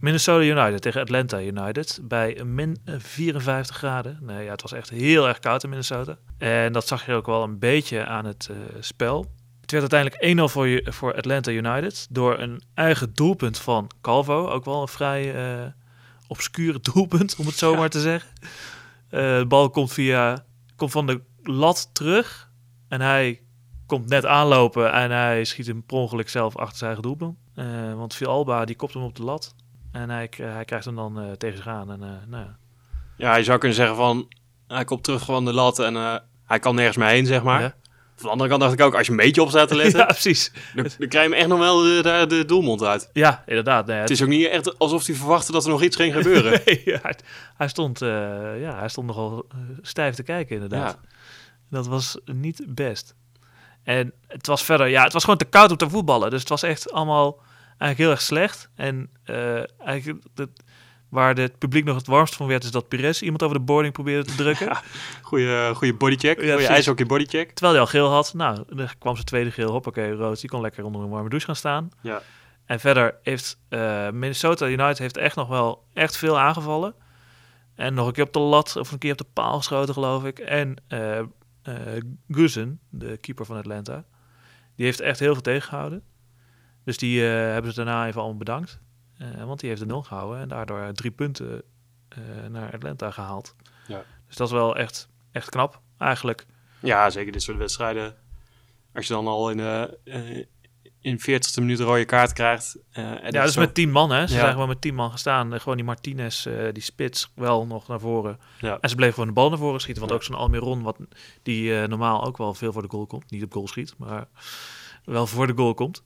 [SPEAKER 1] Minnesota United tegen Atlanta United bij min 54 graden. Nee, ja, het was echt heel erg koud in Minnesota. En dat zag je ook wel een beetje aan het eh, spel. Het werd uiteindelijk 1-0 voor, je- voor Atlanta United door een eigen doelpunt van Calvo. Ook wel een vrij eh, obscure *laughs* doelpunt, om het zo
[SPEAKER 2] Ja.
[SPEAKER 1] maar te zeggen. Eh, de bal komt, via, komt van de lat terug en hij komt net aanlopen en hij schiet hem per ongeluk zelf achter zijn eigen doelpunt. Eh, want Villalba die kopt hem op de lat en hij, krijgt hem dan eh, tegen zich aan. En, eh, nou ja.
[SPEAKER 2] Ja, je zou kunnen zeggen van, hij komt terug van de lat en eh, hij kan nergens meer heen, zeg maar.
[SPEAKER 1] Ja.
[SPEAKER 2] Van de andere kant dacht ik ook, als je een beetje op staat te letten, *laughs*
[SPEAKER 1] ja, precies.
[SPEAKER 2] dan, dan krijg je hem echt nog wel de, de, de doelmond uit.
[SPEAKER 1] Ja, inderdaad. Nee,
[SPEAKER 2] Het is ook niet echt alsof hij verwachtte dat er nog iets ging gebeuren. *laughs*
[SPEAKER 1] Nee, hij, hij stond, ja, hij stond nogal stijf te kijken, inderdaad.
[SPEAKER 2] Ja.
[SPEAKER 1] Dat was niet best. En het was verder, ja, het was gewoon te koud om te voetballen. Dus het was echt allemaal eigenlijk heel erg slecht. En eh, eigenlijk waar het publiek nog het warmst van werd, is dat Pires iemand over de boarding probeerde te drukken. *laughs*
[SPEAKER 2] Ja. Goeie, goeie bodycheck,
[SPEAKER 1] Ja, precies.
[SPEAKER 2] ijshockey bodycheck.
[SPEAKER 1] Terwijl hij al geel had. Nou, er kwam zijn tweede geel. Hoppakee, rood. Die kon lekker onder een warme douche gaan staan.
[SPEAKER 2] Ja.
[SPEAKER 1] En verder heeft eh, Minnesota United heeft echt nog wel echt veel aangevallen. En nog een keer op de lat of een keer op de paal geschoten, geloof ik. En eh Guzen, de keeper van Atlanta, die heeft echt heel veel tegengehouden. Dus die eh, hebben ze daarna even allemaal bedankt. Eh, want die heeft de nul gehouden en daardoor drie punten eh, naar Atlanta gehaald.
[SPEAKER 2] Ja.
[SPEAKER 1] Dus dat is wel echt, echt knap, eigenlijk.
[SPEAKER 2] Ja, zeker dit soort wedstrijden. Als je dan al in de eh, in 40ste minuut een rode kaart krijgt. eh, en
[SPEAKER 1] Ja, dus
[SPEAKER 2] zo-
[SPEAKER 1] met tien man, hè. Ze
[SPEAKER 2] Ja.
[SPEAKER 1] zijn gewoon met tien man gestaan. Eh, Gewoon die Martinez, eh, die spits, wel nog naar voren.
[SPEAKER 2] Ja.
[SPEAKER 1] En ze bleven gewoon de bal naar voren schieten. Want
[SPEAKER 2] Ja.
[SPEAKER 1] ook zo'n Almiron, wat, die eh, normaal ook wel veel voor de goal komt. Niet op goal schiet, maar wel voor de goal komt.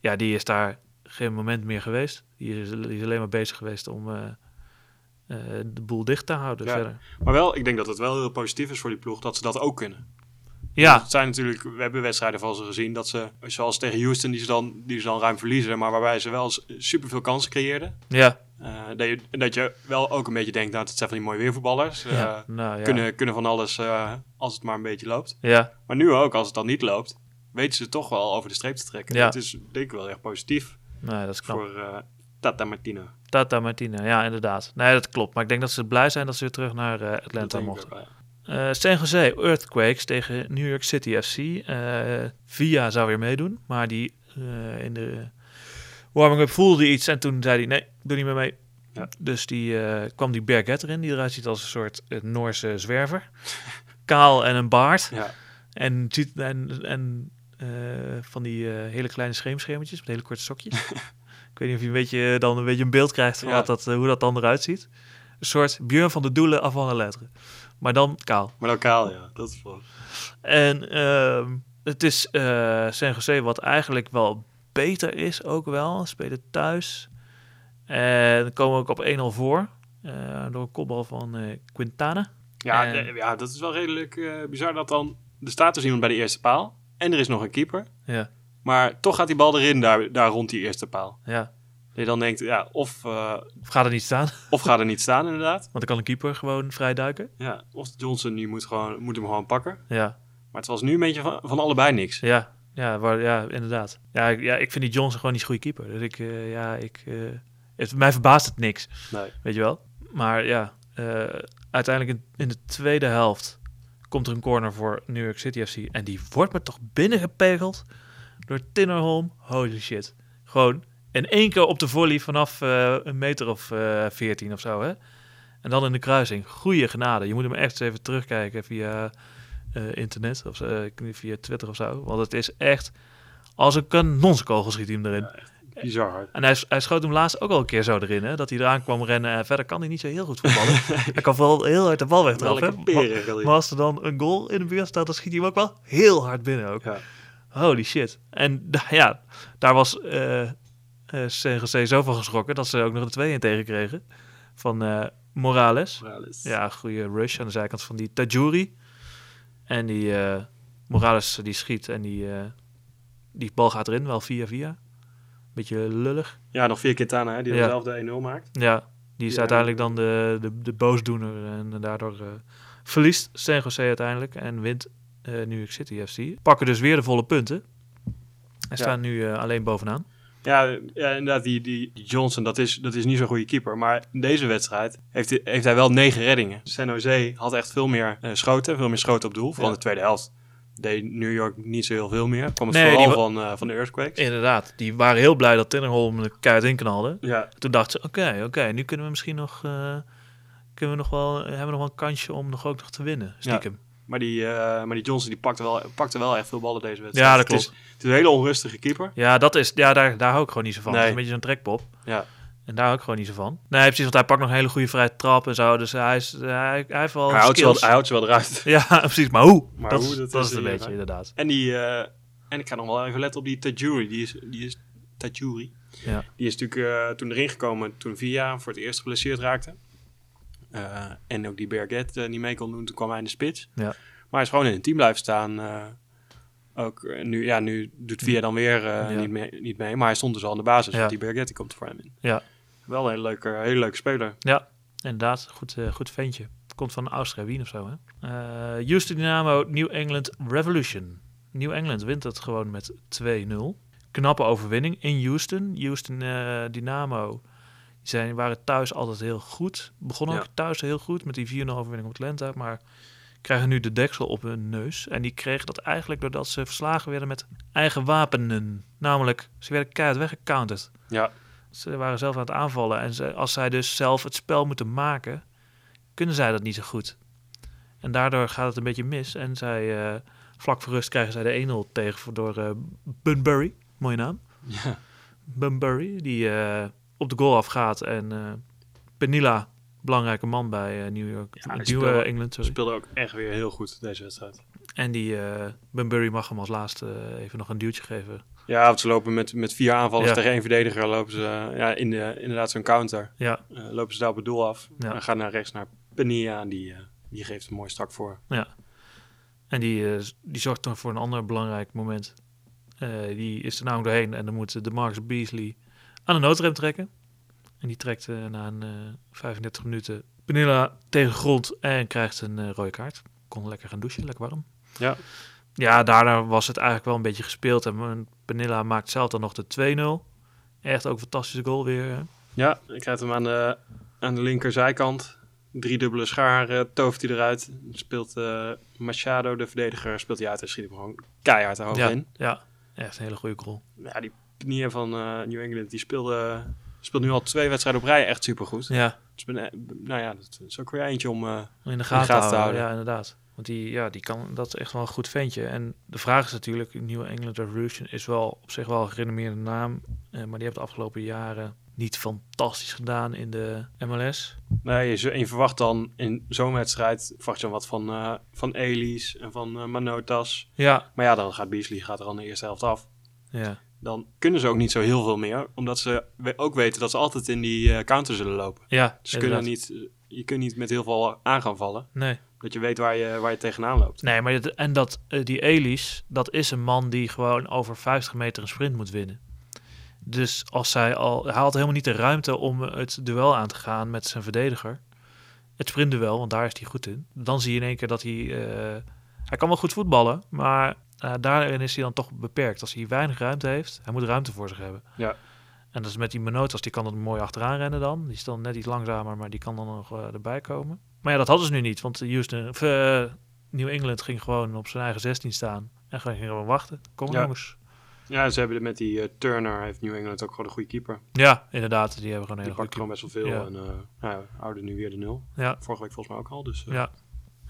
[SPEAKER 1] Ja, die is daar geen moment meer geweest. Die is, die is alleen maar bezig geweest om eh, eh, de boel dicht te houden
[SPEAKER 2] Ja.
[SPEAKER 1] verder.
[SPEAKER 2] Maar wel, ik denk dat het wel heel positief is voor die ploeg dat ze dat ook kunnen.
[SPEAKER 1] Ja,
[SPEAKER 2] Het zijn natuurlijk, we hebben wedstrijden van ze gezien dat ze, zoals tegen Houston, die ze dan, die ze dan ruim verliezen, maar waarbij ze wel s- superveel kansen creëerden.
[SPEAKER 1] ja,
[SPEAKER 2] Eh, dat, je, dat je wel ook een beetje denkt, nou, het zijn van die mooie weervoetballers.
[SPEAKER 1] Ja. Nou, ja.
[SPEAKER 2] kunnen, kunnen van alles als het maar een beetje loopt.
[SPEAKER 1] Ja,
[SPEAKER 2] Maar nu ook, als het dan niet loopt, weten ze toch wel over de streep te trekken.
[SPEAKER 1] Ja.
[SPEAKER 2] Het is denk ik wel echt positief
[SPEAKER 1] nee, dat is knap.
[SPEAKER 2] voor eh, Tata Martino.
[SPEAKER 1] Tata Martina, ja, inderdaad. Nee, dat klopt. Maar ik denk dat ze blij zijn dat ze weer terug naar eh,
[SPEAKER 2] Dat
[SPEAKER 1] Atlanta mochten.
[SPEAKER 2] wel, ja.
[SPEAKER 1] Eh San Jose Earthquakes tegen New York City FC. Via zou weer meedoen, maar die in de warming-up voelde iets en toen zei hij nee, doe niet meer mee.
[SPEAKER 2] Ja.
[SPEAKER 1] Dus die kwam die Berget erin, die eruit ziet als een soort Noorse zwerver. *laughs* Kaal en een baard.
[SPEAKER 2] Ja.
[SPEAKER 1] En, ziet- en, en van die eh, hele kleine scheemschermetjes met hele korte sokjes. *laughs* Ik weet niet of je een beetje, dan een beetje een beeld krijgt van
[SPEAKER 2] Ja.
[SPEAKER 1] wat dat, eh, hoe dat dan eruit ziet. Een soort Björn van de Doelen af van de letteren. Maar dan kaal.
[SPEAKER 2] Maar lokaal, ja. Dat is wel...
[SPEAKER 1] En ehm, het is eh San Jose wat eigenlijk wel beter is ook wel. Spelen thuis. En dan komen we ook op 1-0 voor. eh, door een kopbal van eh, Quintana.
[SPEAKER 2] Ja,
[SPEAKER 1] En-
[SPEAKER 2] de- ja, dat is wel redelijk eh, bizar dat dan... Er staat dus iemand bij de eerste paal en er is nog een keeper.
[SPEAKER 1] Ja,
[SPEAKER 2] Maar toch gaat die bal erin daar, daar rond die eerste paal.
[SPEAKER 1] ja.
[SPEAKER 2] Dat je dan denkt, ja, of,
[SPEAKER 1] Of gaat er niet staan?
[SPEAKER 2] of gaat er niet staan inderdaad.
[SPEAKER 1] Want dan kan een keeper gewoon vrij duiken.
[SPEAKER 2] Ja, of Johnson nu moet, gewoon, moet hem gewoon pakken.
[SPEAKER 1] Ja,
[SPEAKER 2] Maar het was nu een beetje van, van allebei niks.
[SPEAKER 1] ja, ja, waar, ja inderdaad. Ja ik, ja, ik vind die Johnson gewoon niet goede keeper. Dus ik, eh, ja, ik, eh, het, mij verbaast het niks.
[SPEAKER 2] Nee.
[SPEAKER 1] Weet je wel? Maar ja, uiteindelijk in, in de tweede helft komt er een corner voor New York City FC. En die wordt me toch binnengepegeld door Tinnerholm. Holy shit. Gewoon in één keer op de volley vanaf eh, een meter of eh 14 of zo. Hè? En dan in de kruising. Goeie genade. Je moet hem echt eens even terugkijken via eh, internet of via Twitter of zo. Want het is echt als een kanonskogel schiet hij erin.
[SPEAKER 2] Bizar hard.
[SPEAKER 1] En hij, hij schoot hem laatst ook al een keer zo erin, hè? Dat hij eraan kwam rennen. En verder kan hij niet zo heel goed voetballen. *laughs* Hij kan vooral heel hard de bal wegtrappen. Maar, maar als er dan een goal in de buurt staat, dan schiet hij hem ook wel heel hard binnen ook.
[SPEAKER 2] Ja.
[SPEAKER 1] Holy shit. En *laughs* ja, daar was eh eh CGC zo van geschrokken dat ze ook nog de twee in tegenkregen. Van eh, Morales.
[SPEAKER 2] Morales.
[SPEAKER 1] Ja, goede rush aan de zijkant van die Tajuri. En die Morales die schiet en die, die bal gaat erin, wel via via. Beetje lullig.
[SPEAKER 2] Ja, nog vier Quintana, hè, die
[SPEAKER 1] Ja.
[SPEAKER 2] dan zelf de 1-0 maakt.
[SPEAKER 1] Ja, die is
[SPEAKER 2] Ja.
[SPEAKER 1] uiteindelijk dan de, de, de boosdoener. En daardoor eh, verliest San Jose uiteindelijk en wint eh New York City FC. Pakken dus weer de volle punten. En staan nu eh, alleen bovenaan.
[SPEAKER 2] Ja, ja inderdaad, die, die, Johnson, dat is, dat is niet zo'n goede keeper. Maar in deze wedstrijd heeft, hij- heeft hij wel negen reddingen. San Jose had echt veel meer eh, schoten, veel meer schoten op doel. Vooral
[SPEAKER 1] Ja.
[SPEAKER 2] in de tweede helft deed New York niet zo heel veel meer. Kwam het
[SPEAKER 1] Nee,
[SPEAKER 2] vooral van, eh, van de Earthquakes.
[SPEAKER 1] Inderdaad, die waren heel blij dat Tinnerholm de kuit in knalde.
[SPEAKER 2] Ja,
[SPEAKER 1] Toen dachten ze, oké, oké, nu kunnen we misschien nog, eh, kunnen we nog wel, hebben we nog wel een kansje om nog ook nog te winnen, stiekem.
[SPEAKER 2] maar die, eh, maar die Johnson die pakte, wel, pakte wel echt veel ballen deze wedstrijd.
[SPEAKER 1] Ja, dat
[SPEAKER 2] Het is-
[SPEAKER 1] klopt.
[SPEAKER 2] Het is een hele onrustige keeper.
[SPEAKER 1] Ja, dat is, ja daar, daar hou ik gewoon niet zo van.
[SPEAKER 2] Nee.
[SPEAKER 1] Het is een beetje zo'n trekpop.
[SPEAKER 2] Ja.
[SPEAKER 1] En daar hou ik gewoon niet zo van. Nee, precies, want hij pakt nog een hele goede vrije trap en zo. Dus hij, is, hij, hij heeft wel
[SPEAKER 2] Hij houdt, ze wel, hij houdt ze wel eruit. *laughs*
[SPEAKER 1] Ja, precies. Maar hoe?
[SPEAKER 2] Maar
[SPEAKER 1] dat,
[SPEAKER 2] hoe,
[SPEAKER 1] is-
[SPEAKER 2] dat
[SPEAKER 1] dat
[SPEAKER 2] is
[SPEAKER 1] is het een beetje, inderdaad.
[SPEAKER 2] En, die, eh, en ik ga nog wel even letten op die Tajuri. Die is, die is Tajuri.
[SPEAKER 1] Ja.
[SPEAKER 2] Die is natuurlijk eh, toen erin gekomen toen Via voor het eerst geblesseerd raakte. Eh, en ook die Berget eh, niet mee kon doen. Toen kwam hij in de spits.
[SPEAKER 1] Ja.
[SPEAKER 2] Maar hij is gewoon in het team blijven staan. eh, ook, eh, nu, ja, nu doet Via dan weer eh,
[SPEAKER 1] Ja.
[SPEAKER 2] niet, mee, niet mee. Maar hij stond dus al aan de basis.
[SPEAKER 1] Ja.
[SPEAKER 2] Want die Berget die komt er voor hem in.
[SPEAKER 1] Ja.
[SPEAKER 2] Wel een hele leuke, hele leuke speler.
[SPEAKER 1] Ja, inderdaad. Goed, eh, goed ventje. Komt van Austria Wien of zo, hè? Eh, Houston Dynamo, New England Revolution. New England wint het gewoon met 2-0. Knappe overwinning in Houston. Houston eh, Dynamo die zijn, waren thuis altijd heel goed. Begonnen
[SPEAKER 2] Ja.
[SPEAKER 1] ook thuis heel goed met die 4-0 overwinning op Atlanta. Maar krijgen nu de deksel op hun neus. En die kregen dat eigenlijk doordat ze verslagen werden met eigen wapenen. Namelijk, ze werden keihard weggecounterd.
[SPEAKER 2] Ja,
[SPEAKER 1] Ze waren zelf aan het aanvallen. En ze, als zij dus zelf het spel moeten maken, kunnen zij dat niet zo goed. En daardoor gaat het een beetje mis. En zij, eh, vlak voor rust krijgen zij de 1-0 tegen door eh Bunbury. Mooie naam.
[SPEAKER 2] ja.
[SPEAKER 1] Bunbury, die eh, op de goal afgaat. En Penilla, belangrijke man bij New York.
[SPEAKER 2] Ja, die
[SPEAKER 1] New
[SPEAKER 2] speelde-
[SPEAKER 1] England, sorry.
[SPEAKER 2] speelde ook echt weer heel goed deze wedstrijd.
[SPEAKER 1] En die Bunbury mag hem als laatste even nog een duwtje geven.
[SPEAKER 2] Ja, want ze lopen met, met vier aanvallers
[SPEAKER 1] Ja.
[SPEAKER 2] tegen één verdediger. Lopen ze eh, ja, in de, inderdaad zo'n counter.
[SPEAKER 1] Ja,
[SPEAKER 2] Eh, lopen ze daar op het doel af.
[SPEAKER 1] Ja.
[SPEAKER 2] En gaan naar rechts naar Penia. En die, eh, die geeft een mooi stak voor.
[SPEAKER 1] En die, die zorgt dan voor een ander belangrijk moment. Die is er namelijk doorheen en dan moet de Marcus Beasley aan de noodrem trekken. En die trekt na een eh 35 minuten Penilla tegen de grond en krijgt een rode kaart. Kon lekker gaan douchen, lekker warm.
[SPEAKER 2] Ja.
[SPEAKER 1] Ja, daarna was het eigenlijk wel een beetje gespeeld. En Penilla maakt zelf dan nog de 2-0. Echt ook een fantastische goal weer.
[SPEAKER 2] Ja, ik krijg hem aan de, aan de linkerzijkant. Drie dubbele schaar eh, tovert hij eruit. Speelt eh, Machado, de verdediger, speelt hij uit en schiet hem gewoon keihard hoog
[SPEAKER 1] Ja,
[SPEAKER 2] in.
[SPEAKER 1] ja, echt een hele goede goal.
[SPEAKER 2] Ja, die Penia van eh, New England, die speelde, speelt nu al twee wedstrijden op rij echt supergoed.
[SPEAKER 1] Ja,
[SPEAKER 2] Dus ben, eh, nou ja, dat is ook weer eentje om... eh,
[SPEAKER 1] in de gaten,
[SPEAKER 2] gaten te
[SPEAKER 1] houden.
[SPEAKER 2] houden.
[SPEAKER 1] Ja, inderdaad. Want die, ja, die kan, dat is echt wel een goed ventje. En de vraag is natuurlijk, New England Revolution is wel op zich wel een gerenommeerde naam. eh, maar die heeft de afgelopen jaren niet fantastisch gedaan in de MLS.
[SPEAKER 2] Nee, je, je verwacht dan in zo'n wedstrijd verwacht je dan wat van, eh van Elis en van eh, Manotas.
[SPEAKER 1] Ja,
[SPEAKER 2] Maar ja, dan gaat Beasley gaat er al de eerste helft af.
[SPEAKER 1] ja,
[SPEAKER 2] Dan kunnen ze ook niet zo heel veel meer, omdat ze ook weten dat ze altijd in die counter zullen lopen.
[SPEAKER 1] ja.
[SPEAKER 2] Ze kunnen niet, je kunt niet met heel veel aan gaan vallen,
[SPEAKER 1] Nee.
[SPEAKER 2] Dat je weet waar je, waar je tegenaan loopt.
[SPEAKER 1] Nee, maar dit- en dat, eh, die Elis, dat is een man die gewoon over 50 meter een sprint moet winnen. Dus als zij al, hij had helemaal niet de ruimte om het duel aan te gaan met zijn verdediger. Het sprintduel, want daar is hij goed in. Dan zie je in één keer dat hij, eh, hij kan wel goed voetballen, maar eh, daarin is hij dan toch beperkt. Als hij weinig ruimte heeft, hij moet ruimte voor zich hebben.
[SPEAKER 2] Ja.
[SPEAKER 1] En dat is met die Menotas, die kan er mooi achteraan rennen dan. Die is dan net iets langzamer, maar die kan dan nog eh, erbij komen. Maar ja, dat hadden ze nu niet, want Houston, of, eh, New England ging gewoon op zijn eigen 16 staan. En gewoon ging gewoon wachten. Kom
[SPEAKER 2] Ja.
[SPEAKER 1] jongens.
[SPEAKER 2] Ja, ze hebben met die eh, Turner, heeft New England ook gewoon een goede keeper.
[SPEAKER 1] Ja, inderdaad. Die hebben gewoon een
[SPEAKER 2] Die
[SPEAKER 1] hele goede
[SPEAKER 2] gewoon best wel veel
[SPEAKER 1] Ja.
[SPEAKER 2] en eh ja, houden nu weer de nul.
[SPEAKER 1] Ja,
[SPEAKER 2] Vorige week volgens mij ook al, dus
[SPEAKER 1] Ja.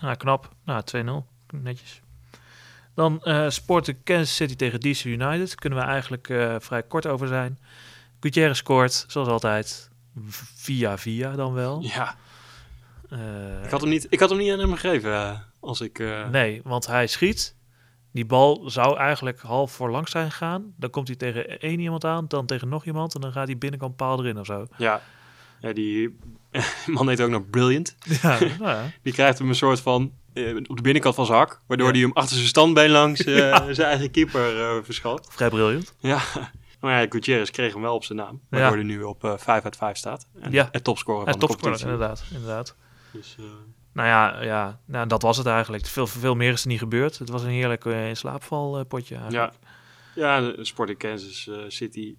[SPEAKER 1] nou, knap. Nou, 2-0. Netjes. Dan eh sporten Kansas City tegen DC United. Kunnen we eigenlijk vrij kort over zijn. Gutierrez scoort, zoals altijd. Via via dan wel.
[SPEAKER 2] ja.
[SPEAKER 1] Eh,
[SPEAKER 2] Ik, had hem niet, ik had hem niet aan hem gegeven eh, als ik... eh,
[SPEAKER 1] Nee, want hij schiet. Die bal zou eigenlijk half voor langs zijn gegaan. Dan komt hij tegen één iemand aan, dan tegen nog iemand. En dan gaat hij binnenkant paal erin of zo.
[SPEAKER 2] Ja, ja die *laughs* man heet ook nog Brilliant. *laughs*
[SPEAKER 1] Ja, nou ja. *laughs*
[SPEAKER 2] Die krijgt hem een soort van op de binnenkant van zijn hak, waardoor
[SPEAKER 1] Ja.
[SPEAKER 2] hij hem achter zijn standbeen langs zijn eigen keeper eh verschot.
[SPEAKER 1] vrij briljant.
[SPEAKER 2] Ja, maar ja, Gutierrez kreeg hem wel op zijn naam, waardoor hij nu op eh 5 uit 5 staat. En
[SPEAKER 1] Ja.
[SPEAKER 2] het topscorer van de
[SPEAKER 1] topscorer,
[SPEAKER 2] competitie.
[SPEAKER 1] inderdaad. inderdaad.
[SPEAKER 2] Dus, eh,
[SPEAKER 1] Nou ja, ja nou, dat was het eigenlijk. Veel, veel meer is er niet gebeurd. Het was een heerlijk uh, in slaapval uh, potje eigenlijk.
[SPEAKER 2] ja. ja, de Sporting Kansas eh, City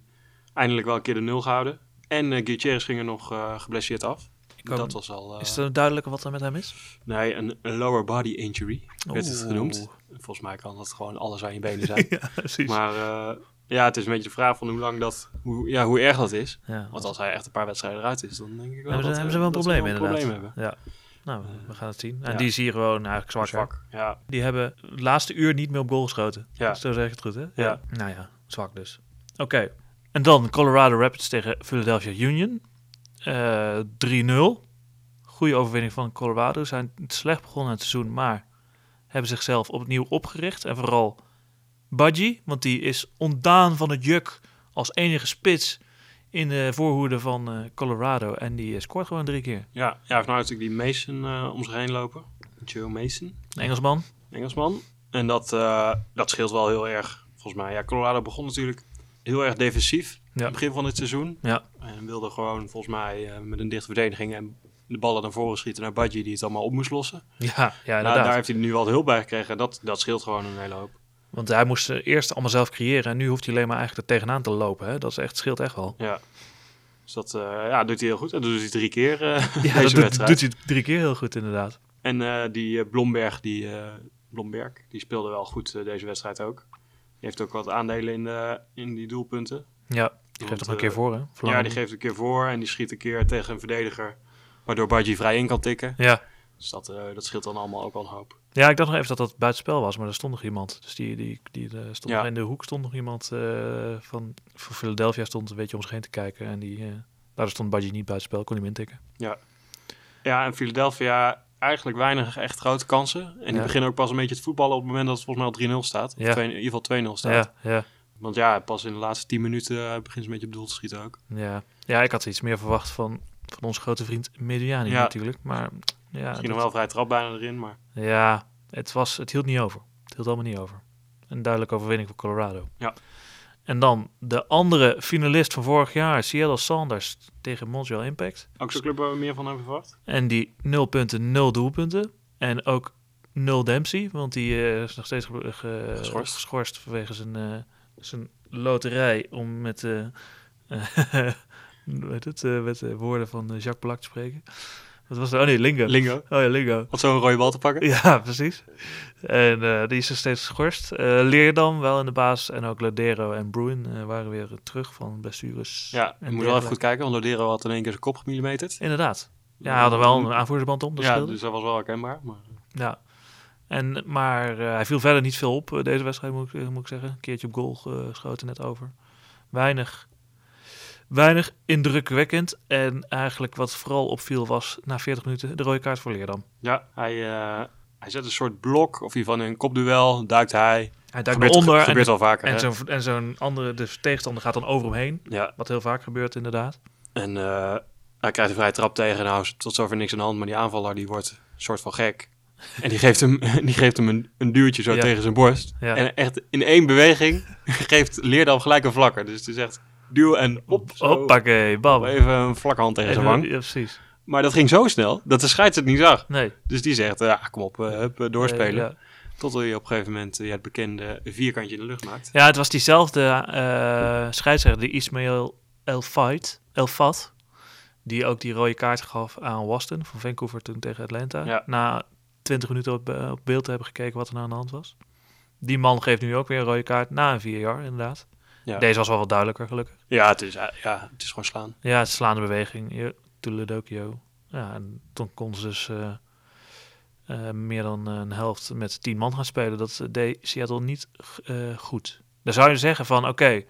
[SPEAKER 2] eindelijk wel een keer de nul gehouden. En uh, Gutierrez ging er nog uh, geblesseerd af.
[SPEAKER 1] ook-
[SPEAKER 2] dat was al... eh,
[SPEAKER 1] Is het duidelijk wat er met hem is?
[SPEAKER 2] Nee, een, een lower body injury werd het genoemd. Volgens mij kan dat gewoon alles aan je benen zijn. *laughs*
[SPEAKER 1] ja, precies.
[SPEAKER 2] Maar eh, ja, het is een beetje de vraag van hoe lang dat, hoe, ja, hoe erg dat is.
[SPEAKER 1] ja.
[SPEAKER 2] Want als hij echt een paar wedstrijden eruit is, dan denk ik wel
[SPEAKER 1] hebben, ze,
[SPEAKER 2] dat,
[SPEAKER 1] hebben ze wel een probleem
[SPEAKER 2] wel
[SPEAKER 1] inderdaad.
[SPEAKER 2] probleem hebben.
[SPEAKER 1] Ja. Nou, we gaan het zien. En
[SPEAKER 2] Ja.
[SPEAKER 1] die zie je gewoon eigenlijk zwak. hè?
[SPEAKER 2] Zwak. Ja,
[SPEAKER 1] Die hebben het laatste uur niet meer op goal geschoten.
[SPEAKER 2] ja.
[SPEAKER 1] Zo zeg ik het goed, hè?
[SPEAKER 2] Ja.
[SPEAKER 1] Nou ja, zwak dus. Oké. En dan Colorado Rapids tegen Philadelphia Union. Eh 3-0. Goede overwinning van Colorado. Ze Zijn slecht begonnen het seizoen, maar hebben zichzelf opnieuw opgericht. En vooral Budgie, want die is ontdaan van het juk als enige spits in de voorhoede van eh, Colorado. En die eh, scoort gewoon drie keer.
[SPEAKER 2] ja. ja hij heeft nou natuurlijk die Mason eh, om zich heen lopen. Joe Mason,
[SPEAKER 1] Een Engelsman.
[SPEAKER 2] Engelsman. En dat, dat scheelt wel heel erg, volgens mij. Ja, Colorado begon natuurlijk heel erg defensief in
[SPEAKER 1] Ja.
[SPEAKER 2] het begin van het seizoen.
[SPEAKER 1] Ja.
[SPEAKER 2] En wilde gewoon volgens mij met een dichte verdediging en de ballen naar voren schieten naar Budgie die het allemaal op moest lossen.
[SPEAKER 1] Ja, ja
[SPEAKER 2] Nou,
[SPEAKER 1] inderdaad.
[SPEAKER 2] daar heeft hij nu wat hulp bij gekregen. Dat, dat scheelt gewoon een hele hoop.
[SPEAKER 1] Want hij moest eerst allemaal zelf creëren. En nu hoeft hij alleen maar eigenlijk er tegenaan te lopen. Hè? Dat is echt, scheelt echt wel.
[SPEAKER 2] Ja. Dus dat eh, ja, doet hij heel goed. En dat doet hij drie keer eh, *laughs*
[SPEAKER 1] Ja,
[SPEAKER 2] deze
[SPEAKER 1] dat doet,
[SPEAKER 2] wedstrijd.
[SPEAKER 1] doet hij drie keer heel goed inderdaad.
[SPEAKER 2] En eh, die Blomberg, die, Blomberg, die speelde wel goed deze wedstrijd ook. Die heeft ook wat aandelen in, de, in die doelpunten.
[SPEAKER 1] Ja, die geeft toch een keer voor hè?
[SPEAKER 2] Ja, die geeft een keer voor en die schiet een keer tegen een verdediger. Waardoor Budgie vrij in kan tikken.
[SPEAKER 1] Ja.
[SPEAKER 2] Dus dat, eh, dat scheelt dan allemaal ook al een hoop.
[SPEAKER 1] ja, ik dacht nog even dat dat buitenspel was. Maar er stond nog iemand. Dus die, die, die eh, stond
[SPEAKER 2] Ja.
[SPEAKER 1] nog in de hoek stond nog iemand eh, van, van Philadelphia stond een beetje om zich heen te kijken. En die, daar stond Badji niet buitenspel. Kon hij hem intikken.
[SPEAKER 2] Ja, en Philadelphia eigenlijk weinig echt grote kansen. En die
[SPEAKER 1] Ja.
[SPEAKER 2] beginnen ook pas een beetje te voetballen op het moment dat het volgens mij al 3-0 staat. Of
[SPEAKER 1] Ja.
[SPEAKER 2] twee- in ieder geval 2-0 staat.
[SPEAKER 1] Ja, ja,
[SPEAKER 2] Want ja, pas in de laatste 10 minuten begint ze een beetje op doel te schieten ook.
[SPEAKER 1] ja. Ja, ik had iets meer verwacht van, van onze grote vriend Mediani
[SPEAKER 2] Ja.
[SPEAKER 1] natuurlijk. Maar ja,
[SPEAKER 2] Misschien nog wel vrij trap bijna erin, maar
[SPEAKER 1] Ja, het, was, het hield niet over. Het hield allemaal niet over. Een duidelijke overwinning voor Colorado.
[SPEAKER 2] Ja.
[SPEAKER 1] En dan de andere finalist van vorig jaar, Seattle Sanders tegen Montreal Impact.
[SPEAKER 2] ook zo'n club waar we meer van hebben verwacht.
[SPEAKER 1] En die 0 punten, 0 doelpunten. En ook 0 Dempsey, want die eh, is nog steeds ge- ge-
[SPEAKER 2] Geschorst.
[SPEAKER 1] geschorst vanwege zijn, eh, zijn loterij om met, eh, *laughs* weet het, eh, met de woorden van eh, Jacques Black te spreken. Wat was dat? Oh nee, Lingo.
[SPEAKER 2] Lingo.
[SPEAKER 1] Oh ja, Lingo.
[SPEAKER 2] Had zo'n rode bal te pakken.
[SPEAKER 1] Ja, *laughs* precies. En eh, die is er steeds geschorst. Eh Leerdam wel in de baas. En ook Ladero en Bruin eh, waren weer terug van blessures.
[SPEAKER 2] Ja,
[SPEAKER 1] en
[SPEAKER 2] moet wel even goed kijken, want Lodero had in één keer zijn kop gemillimeterd.
[SPEAKER 1] Inderdaad. Ja, hij had er wel een aanvoerdersband om. Dat
[SPEAKER 2] ja, dus dat was wel herkenbaar. Maar...
[SPEAKER 1] Ja. En, maar eh, hij viel verder niet veel op eh, deze wedstrijd, moet ik, eh, moet ik zeggen. Een keertje op goal eh, geschoten net over. Weinig, weinig indrukwekkend. En eigenlijk wat vooral opviel was na 40 minuten de rode kaart voor Leerdam.
[SPEAKER 2] Ja, hij, eh, hij zet een soort blok, of hij van een kopduel duikt hij.
[SPEAKER 1] Hij duikt
[SPEAKER 2] gebeurt,
[SPEAKER 1] onder
[SPEAKER 2] gebeurt
[SPEAKER 1] en,
[SPEAKER 2] wel vaker.
[SPEAKER 1] en zo'n en zo'n andere de tegenstander gaat dan over hem heen.
[SPEAKER 2] Ja,
[SPEAKER 1] Wat heel vaak gebeurt inderdaad.
[SPEAKER 2] en eh, hij krijgt een vrije trap tegen. Nou, tot zover niks aan de hand, maar die aanvaller die wordt een soort van gek. En die geeft hem, *laughs* die geeft hem een, een duwtje zo
[SPEAKER 1] Ja.
[SPEAKER 2] tegen zijn borst.
[SPEAKER 1] Ja.
[SPEAKER 2] En echt in één beweging *laughs* geeft Leerdam gelijk een vlakker. Dus het is echt duw en op.
[SPEAKER 1] Hoppakee, bam.
[SPEAKER 2] Even een vlakhand tegen zijn wang.
[SPEAKER 1] Ja, precies.
[SPEAKER 2] Maar dat ging zo snel dat de scheids het niet zag.
[SPEAKER 1] Nee.
[SPEAKER 2] Dus die zegt, ja, kom op, eh, hup, eh, doorspelen.
[SPEAKER 1] Eh, ja.
[SPEAKER 2] Tot je op een gegeven moment eh, ja, het bekende vierkantje in de lucht maakt.
[SPEAKER 1] Ja, het was diezelfde eh scheidsrechter, die Ismail El Fat, El Fat, die ook die rode kaart gaf aan Waston van Vancouver toen tegen Atlanta.
[SPEAKER 2] Ja.
[SPEAKER 1] Na 20 minuten op, eh, op beeld te hebben gekeken wat er nou aan de hand was. Die man geeft nu ook weer een rode kaart na een vier jaar, inderdaad.
[SPEAKER 2] Ja.
[SPEAKER 1] Deze was wel wat duidelijker, gelukkig.
[SPEAKER 2] Ja, het is, eh, ja, het is gewoon slaan.
[SPEAKER 1] Ja, het is slaande beweging. Tuledokio. Ja, en toen kon ze dus eh, eh, meer dan een helft met tien man gaan spelen. Dat deed Seattle niet goed. Dan zou je zeggen van, oké,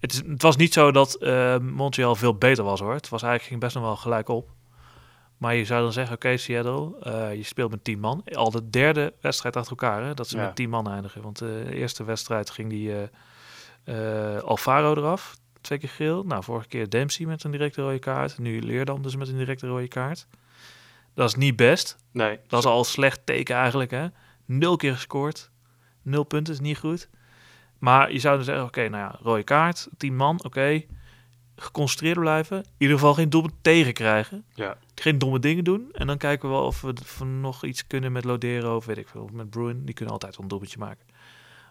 [SPEAKER 1] het, is- het was niet zo dat Montreal veel beter was hoor. Het was eigenlijk ging best nog wel gelijk op. Maar je zou dan zeggen, oké Seattle, je speelt met tien man. Al de derde wedstrijd achter elkaar, hè, dat ze
[SPEAKER 2] Ja.
[SPEAKER 1] met tien man eindigen. Want de eerste wedstrijd ging die eh, Alfaro eraf, twee keer geel. Nou, vorige keer Dempsey met een directe rode kaart. Nu Leerdam dus met een directe rode kaart. Dat is niet best.
[SPEAKER 2] Nee.
[SPEAKER 1] Dat is al slecht teken eigenlijk, hè. Nul keer gescoord. Nul punten is niet goed. Maar je zou dan zeggen, oké, nou ja, rode kaart, tien man, oké. Geconcentreerd blijven. In ieder geval geen domme tegen krijgen.
[SPEAKER 2] Ja.
[SPEAKER 1] Geen domme dingen doen. En dan kijken we wel of we nog iets kunnen met Lodero of weet ik veel. Of met Bruin. Die kunnen altijd wel een doelpuntje maken.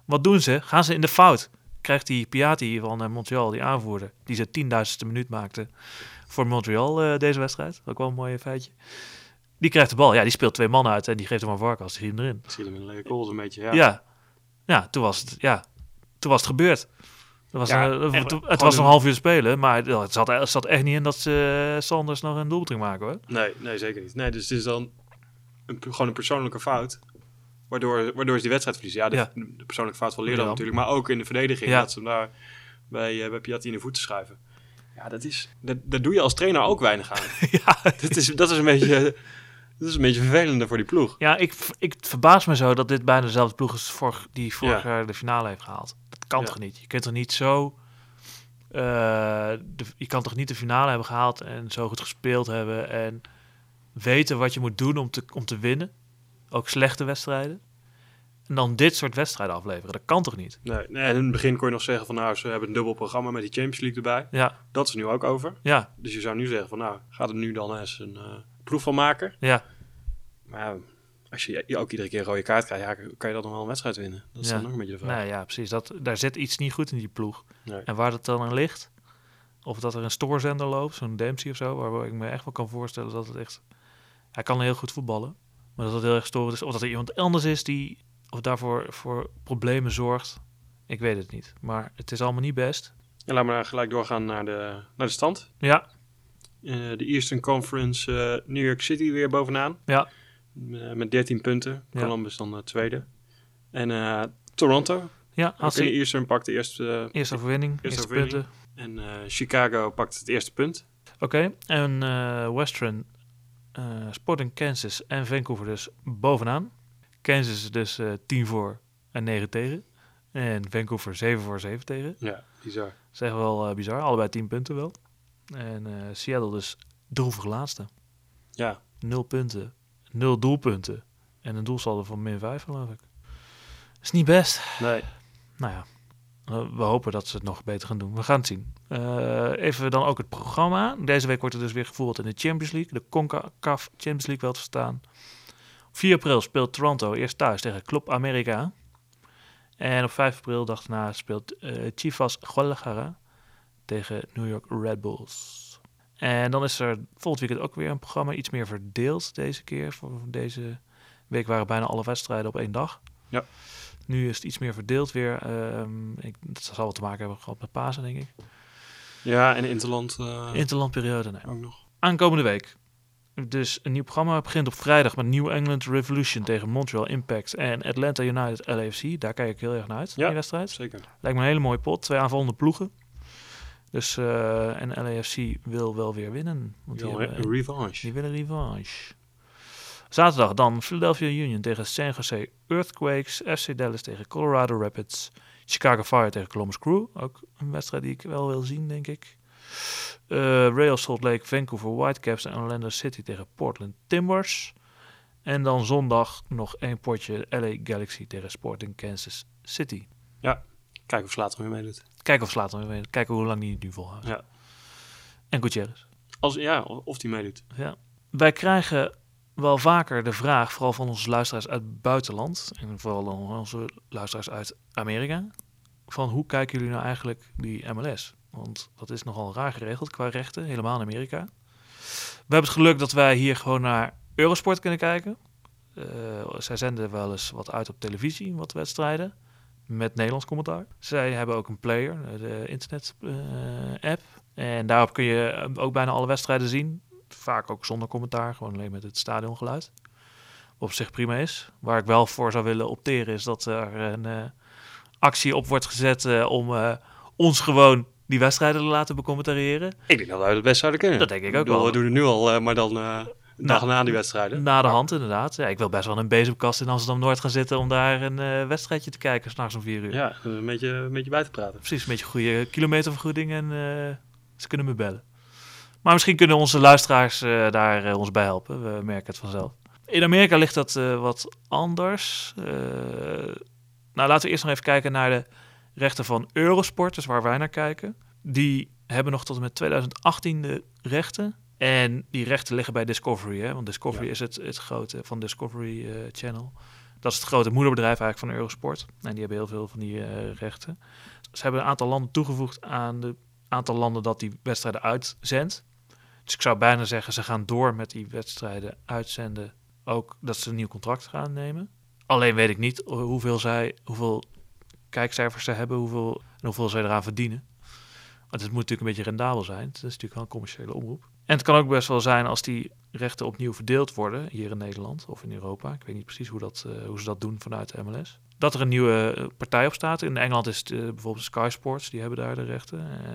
[SPEAKER 1] Wat doen ze? Gaan ze in de fout? Krijgt die Piatti van eh, Montreal, die aanvoerder, die ze tienduizendste minuut maakte voor Montreal eh, deze wedstrijd. Ook wel een mooi feitje. Die krijgt de bal. Ja, die speelt twee man uit en die geeft hem een varkens. Die schiet hem erin.
[SPEAKER 2] Zie je hem in lege goals een beetje. Ja.
[SPEAKER 1] Ja. ja. toen was het, ja, toen was het gebeurd. Er was
[SPEAKER 2] Ja,
[SPEAKER 1] een- het-
[SPEAKER 2] echt,
[SPEAKER 1] het,
[SPEAKER 2] gewoon
[SPEAKER 1] het was
[SPEAKER 2] een-
[SPEAKER 1] nog een half uur spelen, maar het zat, het zat echt niet in dat ze eh, Sanders nog een doelpunt maken hoor.
[SPEAKER 2] Nee, nee, zeker niet. Nee, dus het is dan een, gewoon een persoonlijke fout. Waardoor, waardoor ze die wedstrijd verliezen. Ja, de,
[SPEAKER 1] Ja.
[SPEAKER 2] de persoonlijke fout van Leerdam natuurlijk. Maar ook in de verdediging.
[SPEAKER 1] Ja.
[SPEAKER 2] Dat ze hem daar bij, eh bij Piatti in de voeten schuiven. Ja, dat is... Dat, dat doe je als trainer ook weinig aan. *laughs*
[SPEAKER 1] ja, *laughs*
[SPEAKER 2] dat, is, dat is een beetje... Dat is een beetje vervelender voor die ploeg.
[SPEAKER 1] ja ik, ik het verbaas me zo dat dit bijna dezelfde ploeg is vorig, die vorig
[SPEAKER 2] Ja.
[SPEAKER 1] jaar de finale heeft gehaald. Dat kan
[SPEAKER 2] Ja.
[SPEAKER 1] toch niet? Je kunt toch niet zo... eh, de, je kan toch niet de finale hebben gehaald en zo goed gespeeld hebben en weten wat je moet doen om te, om te winnen? Ook slechte wedstrijden. En dan dit soort wedstrijden afleveren. Dat kan toch niet?
[SPEAKER 2] Nee, nee, in het begin kon je nog zeggen van... Nou, ze hebben een dubbel programma met die Champions League erbij.
[SPEAKER 1] Ja,
[SPEAKER 2] Dat is nu ook over.
[SPEAKER 1] ja,
[SPEAKER 2] Dus je zou nu zeggen van... Nou, gaat er nu dan eens een eh, proef van maken.
[SPEAKER 1] ja.
[SPEAKER 2] Maar als je je ook iedere keer een rode kaart krijgt... Ja, kan je dan nog wel een wedstrijd winnen? Dat is
[SPEAKER 1] Ja.
[SPEAKER 2] dan nog een beetje de vraag.
[SPEAKER 1] Nee, ja, precies. Dat, daar zit iets niet goed in die ploeg.
[SPEAKER 2] Nee.
[SPEAKER 1] En waar dat dan aan ligt, of dat er een stoorzender loopt, zo'n Dempsey of zo, waar ik me echt wel kan voorstellen dat het echt... Hij kan heel goed voetballen, maar dat het heel erg storend is. Of dat er iemand anders is die of daarvoor voor problemen zorgt. Ik weet het niet, maar het is allemaal niet best.
[SPEAKER 2] En laten we dan gelijk doorgaan naar de, naar de stand.
[SPEAKER 1] Ja,
[SPEAKER 2] Eh, de Eastern Conference eh, New York City weer bovenaan.
[SPEAKER 1] ja,
[SPEAKER 2] Eh, met 13 punten.
[SPEAKER 1] Ja.
[SPEAKER 2] Columbus dan eh, tweede. En Toronto.
[SPEAKER 1] ja. Als
[SPEAKER 2] de Eastern pakt de eerste...
[SPEAKER 1] eerste overwinning,
[SPEAKER 2] Eerste
[SPEAKER 1] eerste
[SPEAKER 2] overwinning.
[SPEAKER 1] punten.
[SPEAKER 2] en Chicago pakt het eerste punt.
[SPEAKER 1] Oké, en Western, eh, Sporting Kansas en Vancouver dus bovenaan. Kansas dus eh 10 voor en 9 tegen. En Vancouver 7 voor 7 tegen.
[SPEAKER 2] Ja, bizar.
[SPEAKER 1] Echt wel eh, bizar. Allebei 10 punten wel. En Seattle dus droevig laatste.
[SPEAKER 2] Ja,
[SPEAKER 1] 0 punten, 0 doelpunten. En een doelsaldo van min 5 geloof ik. Is niet best.
[SPEAKER 2] nee.
[SPEAKER 1] Nou ja, we hopen dat ze het nog beter gaan doen. We gaan het zien. Eh, even dan ook het programma. Deze week wordt er dus weer gevoerd in de Champions League. De CONCACAF Champions League wel te verstaan. Op 4 april speelt Toronto eerst thuis tegen Club America. En op 5 april, dag daarna, speelt eh, Chivas Guadalajara tegen New York Red Bulls. En dan is er volgend weekend ook weer een programma iets meer verdeeld deze keer. Voor deze week waren bijna alle wedstrijden op één dag.
[SPEAKER 2] Ja.
[SPEAKER 1] Nu is het iets meer verdeeld weer. Ehm, ik, dat zal wel te maken hebben gehad met Pasen, denk ik.
[SPEAKER 2] Ja, en Interland eh,
[SPEAKER 1] Interlandperiode, nee.
[SPEAKER 2] ook nog.
[SPEAKER 1] Aankomende week. Dus een nieuw programma begint op vrijdag met New England Revolution tegen Montreal Impact en Atlanta United LAFC. Daar kijk ik heel erg naar uit,
[SPEAKER 2] Ja.
[SPEAKER 1] die wedstrijd.
[SPEAKER 2] Zeker.
[SPEAKER 1] Lijkt me een hele mooie pot. Twee aanvallende ploegen. Dus, eh, en LAFC wil wel weer winnen. Want die, hebben-
[SPEAKER 2] een revanche.
[SPEAKER 1] die willen revanche. Zaterdag dan Philadelphia Union tegen San Jose Earthquakes. FC Dallas tegen Colorado Rapids. Chicago Fire tegen Columbus Crew. Ook een wedstrijd die ik wel wil zien, denk ik. Eh Real Salt Lake, Vancouver Whitecaps en Orlando City tegen Portland Timbers. En dan zondag nog één potje LA Galaxy tegen Sporting Kansas City.
[SPEAKER 2] Kijk of Slater weer meedoet.
[SPEAKER 1] Kijken of slaat hem weer. Kijken hoe lang die het nu volhoudt.
[SPEAKER 2] Ja.
[SPEAKER 1] En Gutierrez.
[SPEAKER 2] Als, ja, of die meedoet.
[SPEAKER 1] Ja. Wij krijgen wel vaker de vraag, vooral van onze luisteraars uit het buitenland, en vooral dan onze luisteraars uit Amerika, van hoe kijken jullie nou eigenlijk die MLS? Want dat is nogal raar geregeld qua rechten, helemaal in Amerika. We hebben het geluk dat wij hier gewoon naar Eurosport kunnen kijken. eh, zij zenden wel eens wat uit op televisie, wat wedstrijden. Met Nederlands commentaar. Zij hebben ook een player, eh, de internet-app. en daarop kun je eh, ook bijna alle wedstrijden zien. Vaak ook zonder commentaar, gewoon alleen met het stadiongeluid. Op zich prima is. Waar ik wel voor zou willen opteren is dat er een eh, actie op wordt gezet eh, om eh, ons gewoon die wedstrijden te laten becommentariëren.
[SPEAKER 2] Ik denk dat wij het best zouden kunnen.
[SPEAKER 1] Dat denk ik ook
[SPEAKER 2] bedoel,
[SPEAKER 1] wel.
[SPEAKER 2] We doen het nu al, maar dan dag
[SPEAKER 1] Nou,
[SPEAKER 2] na die wedstrijden.
[SPEAKER 1] Na de hand inderdaad. Ja, ik wil best wel een bezemkast in Amsterdam-Noord gaan zitten om daar een wedstrijdje te kijken, s'nachts om vier uur.
[SPEAKER 2] Ja, een beetje, een beetje bij te praten.
[SPEAKER 1] Precies, een beetje goede kilometervergoeding en ze kunnen me bellen. Maar misschien kunnen onze luisteraars eh, daar eh, ons bij helpen. We merken het vanzelf. In Amerika ligt dat eh, wat anders. Nou, laten we eerst nog even kijken naar de rechten van Eurosport, dus waar wij naar kijken. Die hebben nog tot en met 2018 de rechten. En die rechten liggen bij Discovery, hè? want Discovery
[SPEAKER 2] Ja.
[SPEAKER 1] is het, het grote van Discovery Channel. Dat is het grote moederbedrijf eigenlijk van Eurosport. En die hebben heel veel van die rechten. Ze hebben een aantal landen toegevoegd aan de aantal landen dat die wedstrijden uitzendt. Dus ik zou bijna zeggen, ze gaan door met die wedstrijden uitzenden. Ook dat ze een nieuw contract gaan nemen. Alleen weet ik niet hoeveel zij, hoeveel kijkcijfers ze hebben, hoeveel, en hoeveel zij eraan verdienen. Want het moet natuurlijk een beetje rendabel zijn. Het is natuurlijk wel een commerciële omroep. En het kan ook best wel zijn als die rechten opnieuw verdeeld worden, hier in Nederland of in Europa. Ik weet niet precies hoe, dat, eh, hoe ze dat doen vanuit de MLS. Dat er een nieuwe eh, partij op staat. In Engeland is het eh, bijvoorbeeld Sky Sports, die hebben daar de rechten. Eh,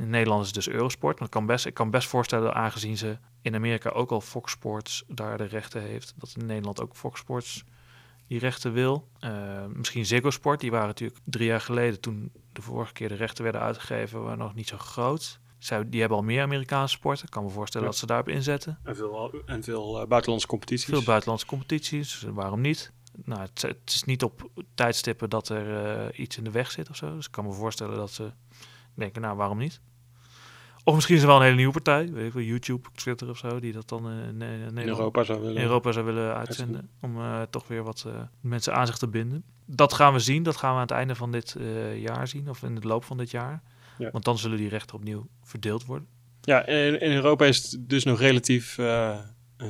[SPEAKER 1] in Nederland is het dus Eurosport. Maar ik kan, best, ik kan best voorstellen, aangezien ze in Amerika ook al Fox Sports daar de rechten heeft, dat in Nederland ook Fox Sports die rechten wil. Eh, misschien Ziggo Sport, die waren natuurlijk drie jaar geleden, toen de vorige keer de rechten werden uitgegeven, waren nog niet zo groot. Zij, die hebben al meer Amerikaanse sporten. Ik kan me voorstellen
[SPEAKER 2] Ja.
[SPEAKER 1] dat ze daarop inzetten.
[SPEAKER 2] En veel, en veel eh, buitenlandse competities.
[SPEAKER 1] Veel buitenlandse competities, dus waarom niet? Nou, het, het is niet op tijdstippen dat er eh, iets in de weg zit of zo. Dus ik kan me voorstellen dat ze denken, nou, waarom niet? Of misschien is er wel een hele nieuwe partij, weet ik wel, YouTube, Twitter of zo, die dat dan eh, in, Nederland,
[SPEAKER 2] Europa zou willen.
[SPEAKER 1] in Europa zou willen uitzenden. Om eh, toch weer wat eh, mensen aan zich te binden. Dat gaan we zien, dat gaan we aan het einde van dit eh, jaar zien, of in de loop van dit jaar.
[SPEAKER 2] Ja.
[SPEAKER 1] Want dan zullen die rechten opnieuw verdeeld worden.
[SPEAKER 2] Ja, in, in Europa is het dus nog relatief eh, eh,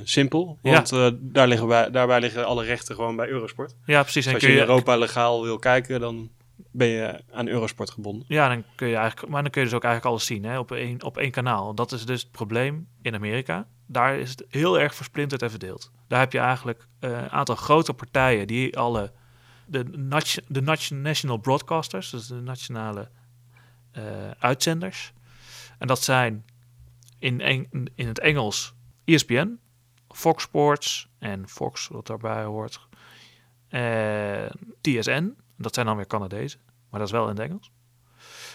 [SPEAKER 2] simpel. Want eh, daar liggen wij, daarbij liggen alle rechten gewoon bij Eurosport.
[SPEAKER 1] Ja, precies.
[SPEAKER 2] Dus
[SPEAKER 1] En
[SPEAKER 2] als
[SPEAKER 1] kun
[SPEAKER 2] je in
[SPEAKER 1] je,
[SPEAKER 2] Europa legaal wil kijken, dan ben je aan Eurosport gebonden.
[SPEAKER 1] Ja, dan kun je eigenlijk, maar dan kun je dus ook eigenlijk alles zien hè, op, één, op één kanaal. Dat is dus het probleem in Amerika. Daar is het heel erg versplinterd en verdeeld. Daar heb je eigenlijk eh, een aantal grote partijen die alle, de, de nat- national broadcasters, dus de nationale eh, uitzenders. En dat zijn in, in het Engels ESPN, Fox Sports en Fox, wat daarbij hoort, eh, TSN. Dat zijn dan weer Canadezen, maar dat is wel in het Engels.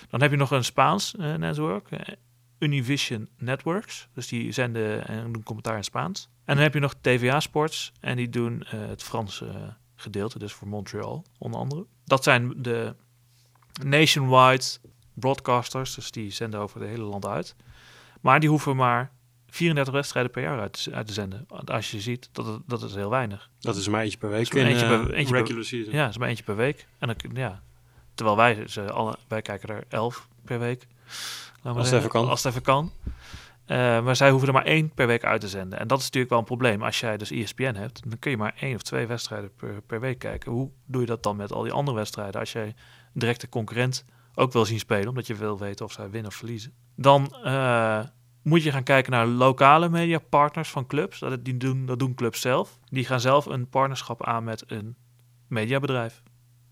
[SPEAKER 1] Dan heb je nog een Spaans eh, network, eh, Univision Networks. Dus die zenden en doen commentaar in Spaans. En dan heb je nog TVA Sports en die doen eh, het Franse gedeelte, dus voor Montreal onder andere. Dat zijn de nationwide broadcasters, dus die zenden over het hele land uit. Maar die hoeven maar 34 wedstrijden per jaar uit, te- uit te zenden. Want Als je ziet, dat, het- dat is heel weinig.
[SPEAKER 2] Dat is maar eentje per week in
[SPEAKER 1] eentje
[SPEAKER 2] eh,
[SPEAKER 1] per- eentje per-
[SPEAKER 2] regular season.
[SPEAKER 1] Ja, dat is maar eentje per week. En dan, ja. Terwijl wij, ze alle, wij kijken er 11 per week.
[SPEAKER 2] Als het even kan.
[SPEAKER 1] Als het even kan. Eh, maar zij hoeven er maar één per week uit te zenden. En dat is natuurlijk wel een probleem. Als jij dus ESPN hebt, dan kun je maar één of twee wedstrijden per, per week kijken. Hoe doe je dat dan met al die andere wedstrijden? Als jij een directe concurrent ook wil zien spelen, omdat je wil weten of zij winnen of verliezen. Dan eh, moet je gaan kijken naar lokale mediapartners van clubs. Dat, die doen, dat doen clubs zelf. Die gaan zelf een partnerschap aan met een mediabedrijf.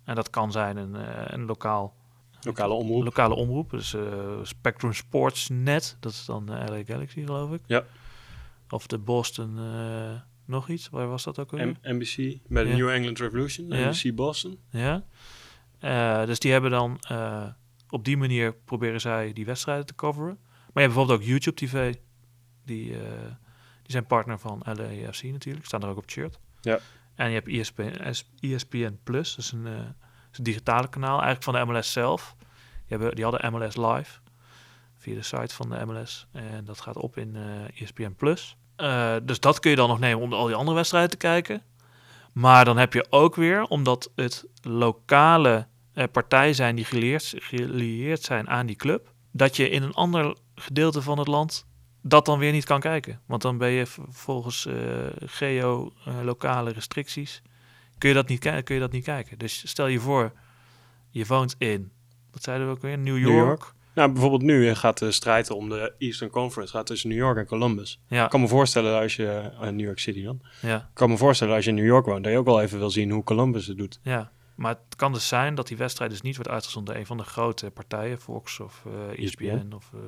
[SPEAKER 1] En dat kan zijn een, eh, een lokaal
[SPEAKER 2] Lokale omroep.
[SPEAKER 1] lokale omroep. Dus eh, Spectrum Sports Net, dat is dan eh, LA Galaxy geloof ik.
[SPEAKER 2] Ja.
[SPEAKER 1] Of de Boston nog iets, waar was dat ook alweer?
[SPEAKER 2] M- NBC, bij de
[SPEAKER 1] Ja.
[SPEAKER 2] New England Revolution,
[SPEAKER 1] Ja.
[SPEAKER 2] NBC Boston.
[SPEAKER 1] Ja. Dus die hebben dan op die manier proberen zij die wedstrijden te coveren. Maar je hebt bijvoorbeeld ook YouTube TV. Die, eh, die zijn partner van LAFC natuurlijk. Staan er ook op shirt.
[SPEAKER 2] Ja.
[SPEAKER 1] En je hebt ESPN, ESPN Plus. Dat is een, eh, dat is een digitale kanaal. Eigenlijk van de MLS zelf. Die, hebben, die hadden MLS Live. Via de site van de MLS. En dat gaat op in eh ESPN Plus. Dus dat kun je dan nog nemen om al die andere wedstrijden te kijken. Maar dan heb je ook weer, omdat het lokale partijen zijn die geleerd, gelieerd zijn aan die club, dat je in een ander gedeelte van het land dat dan weer niet kan kijken. Want dan ben je volgens eh geo-lokale restricties, kun je, dat niet, kun je dat niet kijken. Dus stel je voor, je woont in, wat zeiden we ook weer, New York.
[SPEAKER 2] York. Nou, bijvoorbeeld nu eh, gaat de strijd om de Eastern Conference gaat tussen New York en Columbus.
[SPEAKER 1] Ja,
[SPEAKER 2] Ik kan me voorstellen als je, eh, New York City dan.
[SPEAKER 1] ja,
[SPEAKER 2] Ik kan me voorstellen als je in New York woont, dat je ook wel even wil zien hoe Columbus het doet.
[SPEAKER 1] ja. Maar het kan dus zijn dat die wedstrijd dus niet wordt uitgezonden door een van de grote partijen, Fox of eh ESPN,
[SPEAKER 2] ESPN.
[SPEAKER 1] of eh,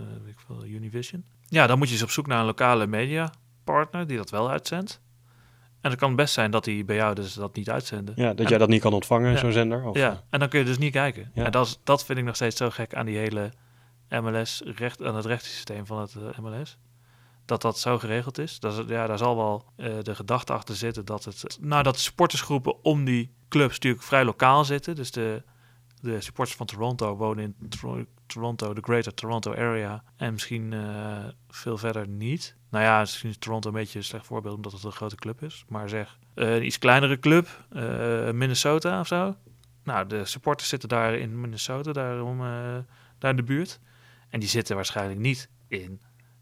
[SPEAKER 1] eh, weet ik veel, Univision. Ja, dan moet je dus op zoek naar een lokale mediapartner die dat wel uitzendt. En het kan best zijn dat die bij jou dus dat niet uitzenden.
[SPEAKER 2] Ja, dat
[SPEAKER 1] En-
[SPEAKER 2] jij dat niet kan ontvangen,
[SPEAKER 1] Ja.
[SPEAKER 2] zo'n zender. Of, eh,
[SPEAKER 1] Ja, en dan kun je dus niet kijken.
[SPEAKER 2] Ja.
[SPEAKER 1] En dat, is, dat vind ik nog steeds zo gek aan die hele MLS, recht, aan het rechtssysteem van het eh, MLS. Dat dat zo geregeld is. Dat ja, daar zal wel eh, de gedachte achter zitten dat het. Nou, dat de supportersgroepen om die clubs natuurlijk vrij lokaal zitten. Dus de, de supporters van Toronto wonen in Toro- Toronto, de Greater Toronto Area. En misschien eh, veel verder niet. Nou ja, misschien is Toronto een beetje een slecht voorbeeld omdat het een grote club is. Maar zeg, eh, een iets kleinere club, Minnesota of zo. Nou, de supporters zitten daar in Minnesota, daarom, daar in de buurt. En die zitten waarschijnlijk niet in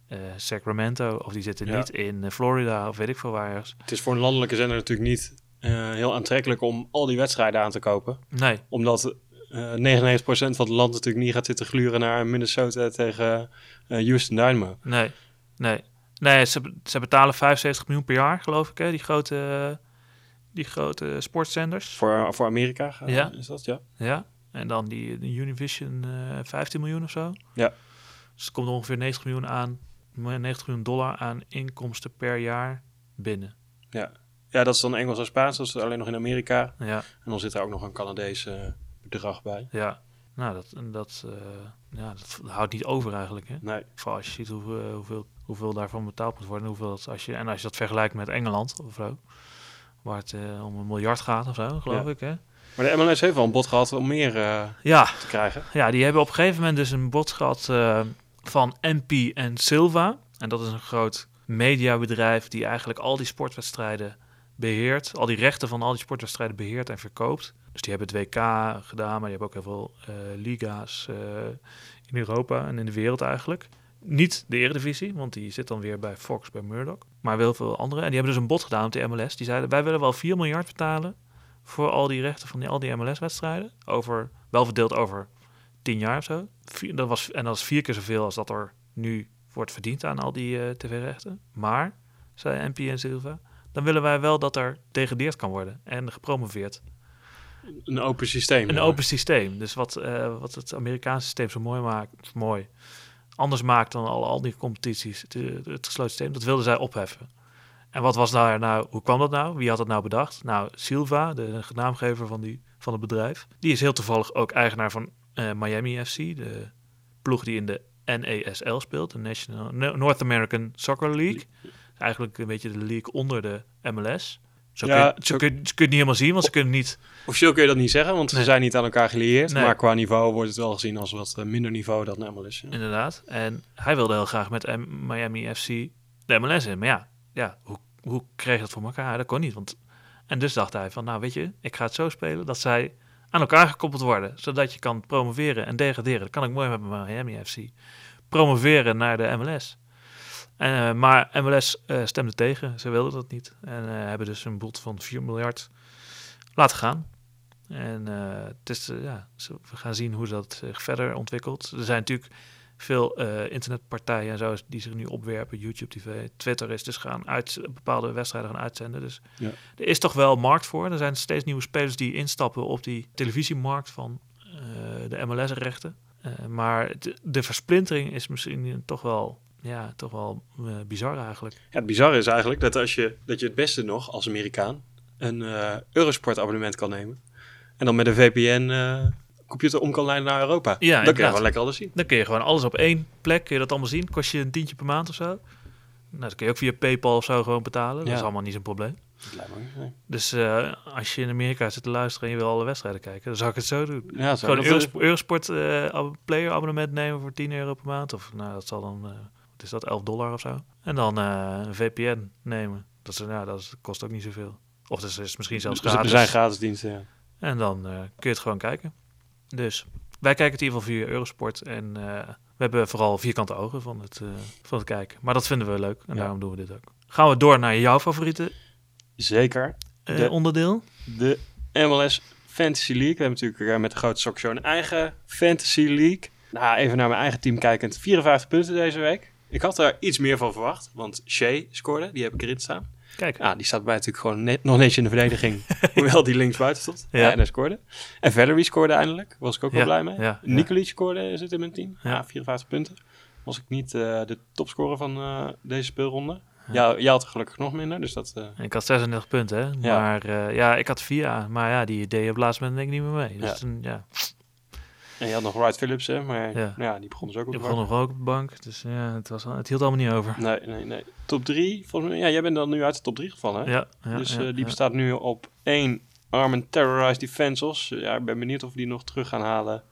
[SPEAKER 1] eh, Sacramento of die zitten
[SPEAKER 2] Ja.
[SPEAKER 1] niet in eh, Florida of weet ik veel waar. ergens.
[SPEAKER 2] Het is voor een landelijke zender natuurlijk niet eh, heel aantrekkelijk om al die wedstrijden aan te kopen.
[SPEAKER 1] Nee,
[SPEAKER 2] Omdat eh 99% van het land natuurlijk niet gaat zitten gluren naar Minnesota tegen Houston Dynamo.
[SPEAKER 1] nee, nee. Nee, ze, ze betalen 75 miljoen per jaar, geloof ik, hè, die grote, die grote sportzenders.
[SPEAKER 2] Voor, voor Amerika
[SPEAKER 1] Ja.
[SPEAKER 2] is dat, ja.
[SPEAKER 1] Ja, en dan die, die Univision eh 15 miljoen of zo.
[SPEAKER 2] Ja.
[SPEAKER 1] Dus er komt ongeveer 90 miljoen aan, 90 miljoen dollar aan inkomsten per jaar binnen.
[SPEAKER 2] Ja, dat is dan Engels en Spaans, dat is alleen nog in Amerika.
[SPEAKER 1] Ja,
[SPEAKER 2] En dan zit er ook nog een Canadees eh, bedrag bij.
[SPEAKER 1] ja. Nou, dat, en dat, eh, ja, dat houdt niet over eigenlijk. Hè?
[SPEAKER 2] Nee,
[SPEAKER 1] Vooral als je ziet hoeveel, hoeveel, hoeveel daarvan betaald moet worden. Hoeveel dat, als je, en als je dat vergelijkt met Engeland of zo. Waar het eh, om een miljard gaat of zo, geloof
[SPEAKER 2] Ja.
[SPEAKER 1] ik. Hè?
[SPEAKER 2] maar de MLS heeft wel een bod gehad om meer
[SPEAKER 1] Ja,
[SPEAKER 2] te krijgen.
[SPEAKER 1] Ja, die hebben op een gegeven moment dus een bod gehad eh, van MP en Silva. En dat is een groot mediabedrijf die eigenlijk al die sportwedstrijden beheert. Al die rechten van al die sportwedstrijden beheert en verkoopt. Dus die hebben het WK gedaan, maar die hebben ook heel veel eh, liga's eh, in Europa en in de wereld eigenlijk. Niet de Eredivisie, want die zit dan weer bij Fox, bij Murdoch. Maar wel veel andere. En die hebben dus een bod gedaan op de MLS. Die zeiden, wij willen wel 4 miljard betalen voor al die rechten van die, al die MLS-wedstrijden. Over, wel verdeeld over 10 jaar of zo. Vier- dat was, en dat is vier keer zoveel als dat er nu wordt verdiend aan al die eh, tv-rechten. Maar, zei MP en Silva, dan willen wij wel dat er degradeerd kan worden en gepromoveerd.
[SPEAKER 2] Een open systeem.
[SPEAKER 1] Een
[SPEAKER 2] ja.
[SPEAKER 1] open systeem. Dus wat, eh, wat het Amerikaanse systeem zo mooi maakt, mooi, anders maakt dan al, al die competities, het, het gesloten systeem, dat wilden zij opheffen. En wat was daar nou, hoe kwam dat nou? Wie had het nou bedacht? Nou, Silva, de naamgever van, die, van het bedrijf, die is heel toevallig ook eigenaar van eh, Miami FC, de ploeg die in de NASL speelt, de National, No- North American Soccer League. Eigenlijk een beetje de league onder de MLS. Zo kun,
[SPEAKER 2] Ja,
[SPEAKER 1] je, zo kun, je- ze kunnen het niet helemaal zien, want ze kunnen niet
[SPEAKER 2] Officieel kun je dat niet zeggen, want
[SPEAKER 1] Nee.
[SPEAKER 2] ze zijn niet aan elkaar gelieerd.
[SPEAKER 1] Nee.
[SPEAKER 2] Maar qua niveau wordt het wel gezien als wat eh, minder niveau dan MLS. ja.
[SPEAKER 1] Inderdaad. En hij wilde heel graag met M- Miami FC de MLS in. Maar ja, ja hoe, hoe kreeg dat voor elkaar? Dat kon niet. Want... En dus dacht hij van, nou weet je, ik ga het zo spelen dat zij aan elkaar gekoppeld worden. Zodat je kan promoveren en degraderen. Dat kan ik mooi met Miami FC. Promoveren naar de MLS. En, eh, maar MLS eh, stemde tegen. Ze wilden dat niet. En eh, hebben dus een bod van 4 miljard laten gaan. En het is, ja, we gaan zien hoe dat zich verder ontwikkelt. Er zijn natuurlijk veel eh, internetpartijen en zo die zich nu opwerpen. YouTube TV, Twitter is dus gaan uit, bepaalde wedstrijden gaan uitzenden. Dus
[SPEAKER 2] Ja.
[SPEAKER 1] er is toch wel markt voor. Er zijn steeds nieuwe spelers die instappen op die televisiemarkt van eh, de MLS-rechten. Eh, maar de, versplintering is misschien toch wel, ja, toch wel bizar eigenlijk.
[SPEAKER 2] Ja, het bizarre is eigenlijk dat, als je, dat je het beste nog als Amerikaan een Eurosport abonnement kan nemen. En dan met een VPN computer om kan leiden naar Europa. dan kun je gewoon lekker alles zien.
[SPEAKER 1] Dan kun je gewoon alles op één plek, kun je dat allemaal zien. Kost je een tientje per maand of zo. Nou, dat kun je ook via PayPal of zo gewoon betalen. Dat
[SPEAKER 2] Ja.
[SPEAKER 1] is allemaal niet zo'n probleem.
[SPEAKER 2] Dat lijkt me niet, nee.
[SPEAKER 1] Dus eh, als je in Amerika zit te luisteren en je wil alle wedstrijden kijken, dan zou ik het zo doen.
[SPEAKER 2] Ja, zo,
[SPEAKER 1] Gewoon een
[SPEAKER 2] is-
[SPEAKER 1] Eurosp- Eurosport eh, ab- player abonnement nemen voor 10 euro per maand. Of nou, dat zal dan, eh, wat is dat, 11 dollar of zo. En dan een VPN nemen. Dat, is, ja, dat is- kost ook niet zoveel. Of dat is, is misschien zelfs
[SPEAKER 2] Dus
[SPEAKER 1] gratis.
[SPEAKER 2] er zijn gratis diensten, ja.
[SPEAKER 1] En dan kun je het gewoon kijken. Dus wij kijken het in ieder geval via Eurosport. En eh, we hebben vooral vierkante ogen van het, eh, van het kijken. Maar dat vinden we leuk en
[SPEAKER 2] Ja.
[SPEAKER 1] daarom doen we dit ook. Gaan we door naar jouw favoriete
[SPEAKER 2] Zeker.
[SPEAKER 1] eh,
[SPEAKER 2] De-
[SPEAKER 1] onderdeel?
[SPEAKER 2] De MLS Fantasy League. We hebben natuurlijk met de grote Soccer Show een eigen Fantasy League. Nou, even naar mijn eigen team kijkend. 54 punten deze week. Ik had er iets meer van verwacht, want Shea scoorde. Die heb ik erin staan.
[SPEAKER 1] Kijk,
[SPEAKER 2] Ja, die staat bij natuurlijk gewoon net, nog netjes in de verdediging. *laughs* hoewel die links buiten stond.
[SPEAKER 1] Ja.
[SPEAKER 2] Ja. en hij scoorde. En Valerie scoorde eindelijk. Was ik ook wel blij mee. Nikolic scoorde, zit in mijn team.
[SPEAKER 1] Ja.
[SPEAKER 2] Ja, 54 punten. Was ik niet eh, de topscorer van eh, deze speelronde. Ja, jij had gelukkig nog minder, dus dat... eh,
[SPEAKER 1] ik had 36 punten, hè?
[SPEAKER 2] Ja.
[SPEAKER 1] Maar ja, ik had vier aan. Maar ja, die deed op het laatste moment denk ik niet meer mee. Dus
[SPEAKER 2] Ja.
[SPEAKER 1] toen, ja,
[SPEAKER 2] En je had nog Wright Phillips, hè, maar
[SPEAKER 1] Ja.
[SPEAKER 2] ja. die begon dus ook op de
[SPEAKER 1] begon nog ook op de bank. Dus ja, het, was, het hield allemaal niet over.
[SPEAKER 2] Nee, nee, nee. Top 3, volgens mij, ja, jij bent dan nu uit de top 3 gevallen, hè?
[SPEAKER 1] Ja, ja,
[SPEAKER 2] dus
[SPEAKER 1] ja,
[SPEAKER 2] eh, die bestaat nu op 1 Armed Terrorized Defensals. Ja, ik ben benieuwd of we die nog terug gaan halen.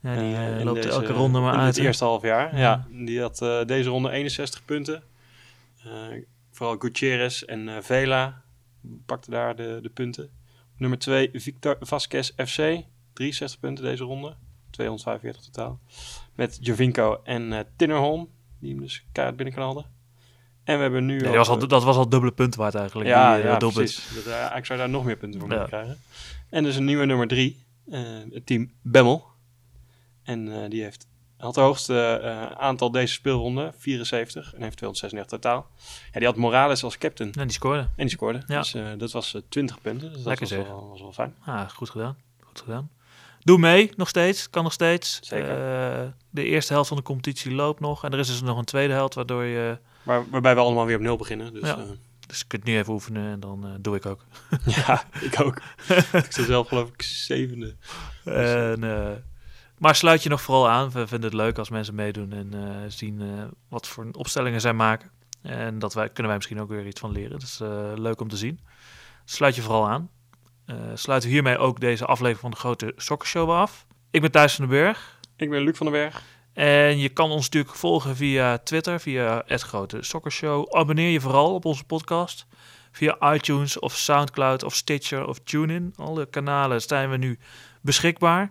[SPEAKER 1] Ja, die
[SPEAKER 2] eh,
[SPEAKER 1] eh, loopt
[SPEAKER 2] deze-
[SPEAKER 1] elke ronde maar
[SPEAKER 2] in
[SPEAKER 1] uit.
[SPEAKER 2] het eerste half jaar.
[SPEAKER 1] Ja.
[SPEAKER 2] Die had eh, deze ronde 61 punten. Eh, vooral Gutierrez en eh, Vela pakten daar de, de punten. Nummer 2 Victor Vasquez FC, 63 punten deze ronde. 245 totaal. Met Jovinko en eh Tinnerholm, die hem dus keihard binnenknalden. En we hebben nu...
[SPEAKER 1] Nee, dat, was al,
[SPEAKER 2] eh,
[SPEAKER 1] dat was al dubbele punt waard eigenlijk.
[SPEAKER 2] ja,
[SPEAKER 1] die, eh,
[SPEAKER 2] ja. Dat, ik zou daar nog meer punten voor
[SPEAKER 1] Ja.
[SPEAKER 2] moeten krijgen. En dus een nieuwe nummer drie, het team Bemmel. En die heeft, had het hoogste aantal deze speelronde, 74, en heeft 236 totaal. Ja, die had Morales als captain
[SPEAKER 1] En die scoorde.
[SPEAKER 2] en die scoorde.
[SPEAKER 1] Ja.
[SPEAKER 2] Dus dat was eh, 20 punten, dus dat
[SPEAKER 1] Lekker
[SPEAKER 2] was wel, was wel fijn.
[SPEAKER 1] Ah, goed gedaan. Goed gedaan. Doe mee, nog steeds. Kan nog steeds.
[SPEAKER 2] Zeker.
[SPEAKER 1] Eh, de eerste helft van de competitie loopt nog. En er is dus nog een tweede helft, waardoor je...
[SPEAKER 2] Waar, waarbij we allemaal weer op nul beginnen. Dus
[SPEAKER 1] Ja.
[SPEAKER 2] ja,
[SPEAKER 1] Dus je kunt nu even oefenen en dan eh, doe ik ook. *laughs*
[SPEAKER 2] ja ik ook. *laughs* ik zat zelf geloof ik zevende.
[SPEAKER 1] En, maar sluit je nog vooral aan. We vinden het leuk als mensen meedoen en zien wat voor opstellingen zij maken. En dat wij, kunnen wij misschien ook weer iets van leren. Dat is leuk om te zien. Sluit je vooral aan. Eh, sluiten we hiermee ook deze aflevering van de grote Sokkershow af. Ik ben Thijs van den Berg.
[SPEAKER 2] Ik ben Luc van den Berg.
[SPEAKER 1] En je kan ons natuurlijk volgen via Twitter, via het Grote Sokkershow. Abonneer je vooral op onze podcast. Via iTunes of Soundcloud of Stitcher of TuneIn. Alle kanalen zijn we nu beschikbaar.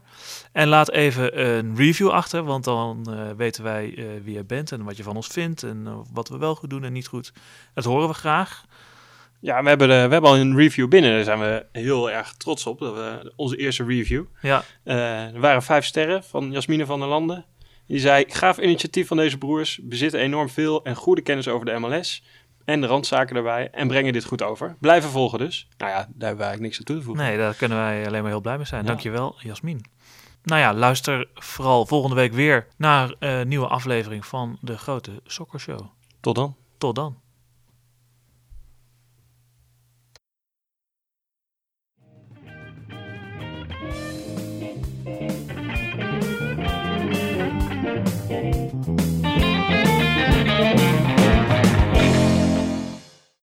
[SPEAKER 1] En laat even een review achter, want dan eh, weten wij eh, wie je bent en wat je van ons vindt. En wat we wel goed doen en niet goed. Dat horen we graag.
[SPEAKER 2] Ja, we hebben, de, we hebben al een review binnen. Daar zijn we heel erg trots op. Dat we, onze eerste review.
[SPEAKER 1] Ja,
[SPEAKER 2] Eh, er waren vijf sterren van Jasmine van der Landen. Die zei, gaaf initiatief van deze broers. Bezitten enorm veel en goede kennis over de MLS. En de randzaken daarbij. En brengen dit goed over. Blijven volgen dus. Nou ja, daar hebben we eigenlijk niks aan toe te voegen.
[SPEAKER 1] nee, daar kunnen wij alleen maar heel blij mee zijn.
[SPEAKER 2] Ja.
[SPEAKER 1] Dankjewel, Jasmin. Nou ja, luister vooral volgende week weer naar een nieuwe aflevering van de Grote Sokkershow.
[SPEAKER 2] Tot dan.
[SPEAKER 1] Tot dan.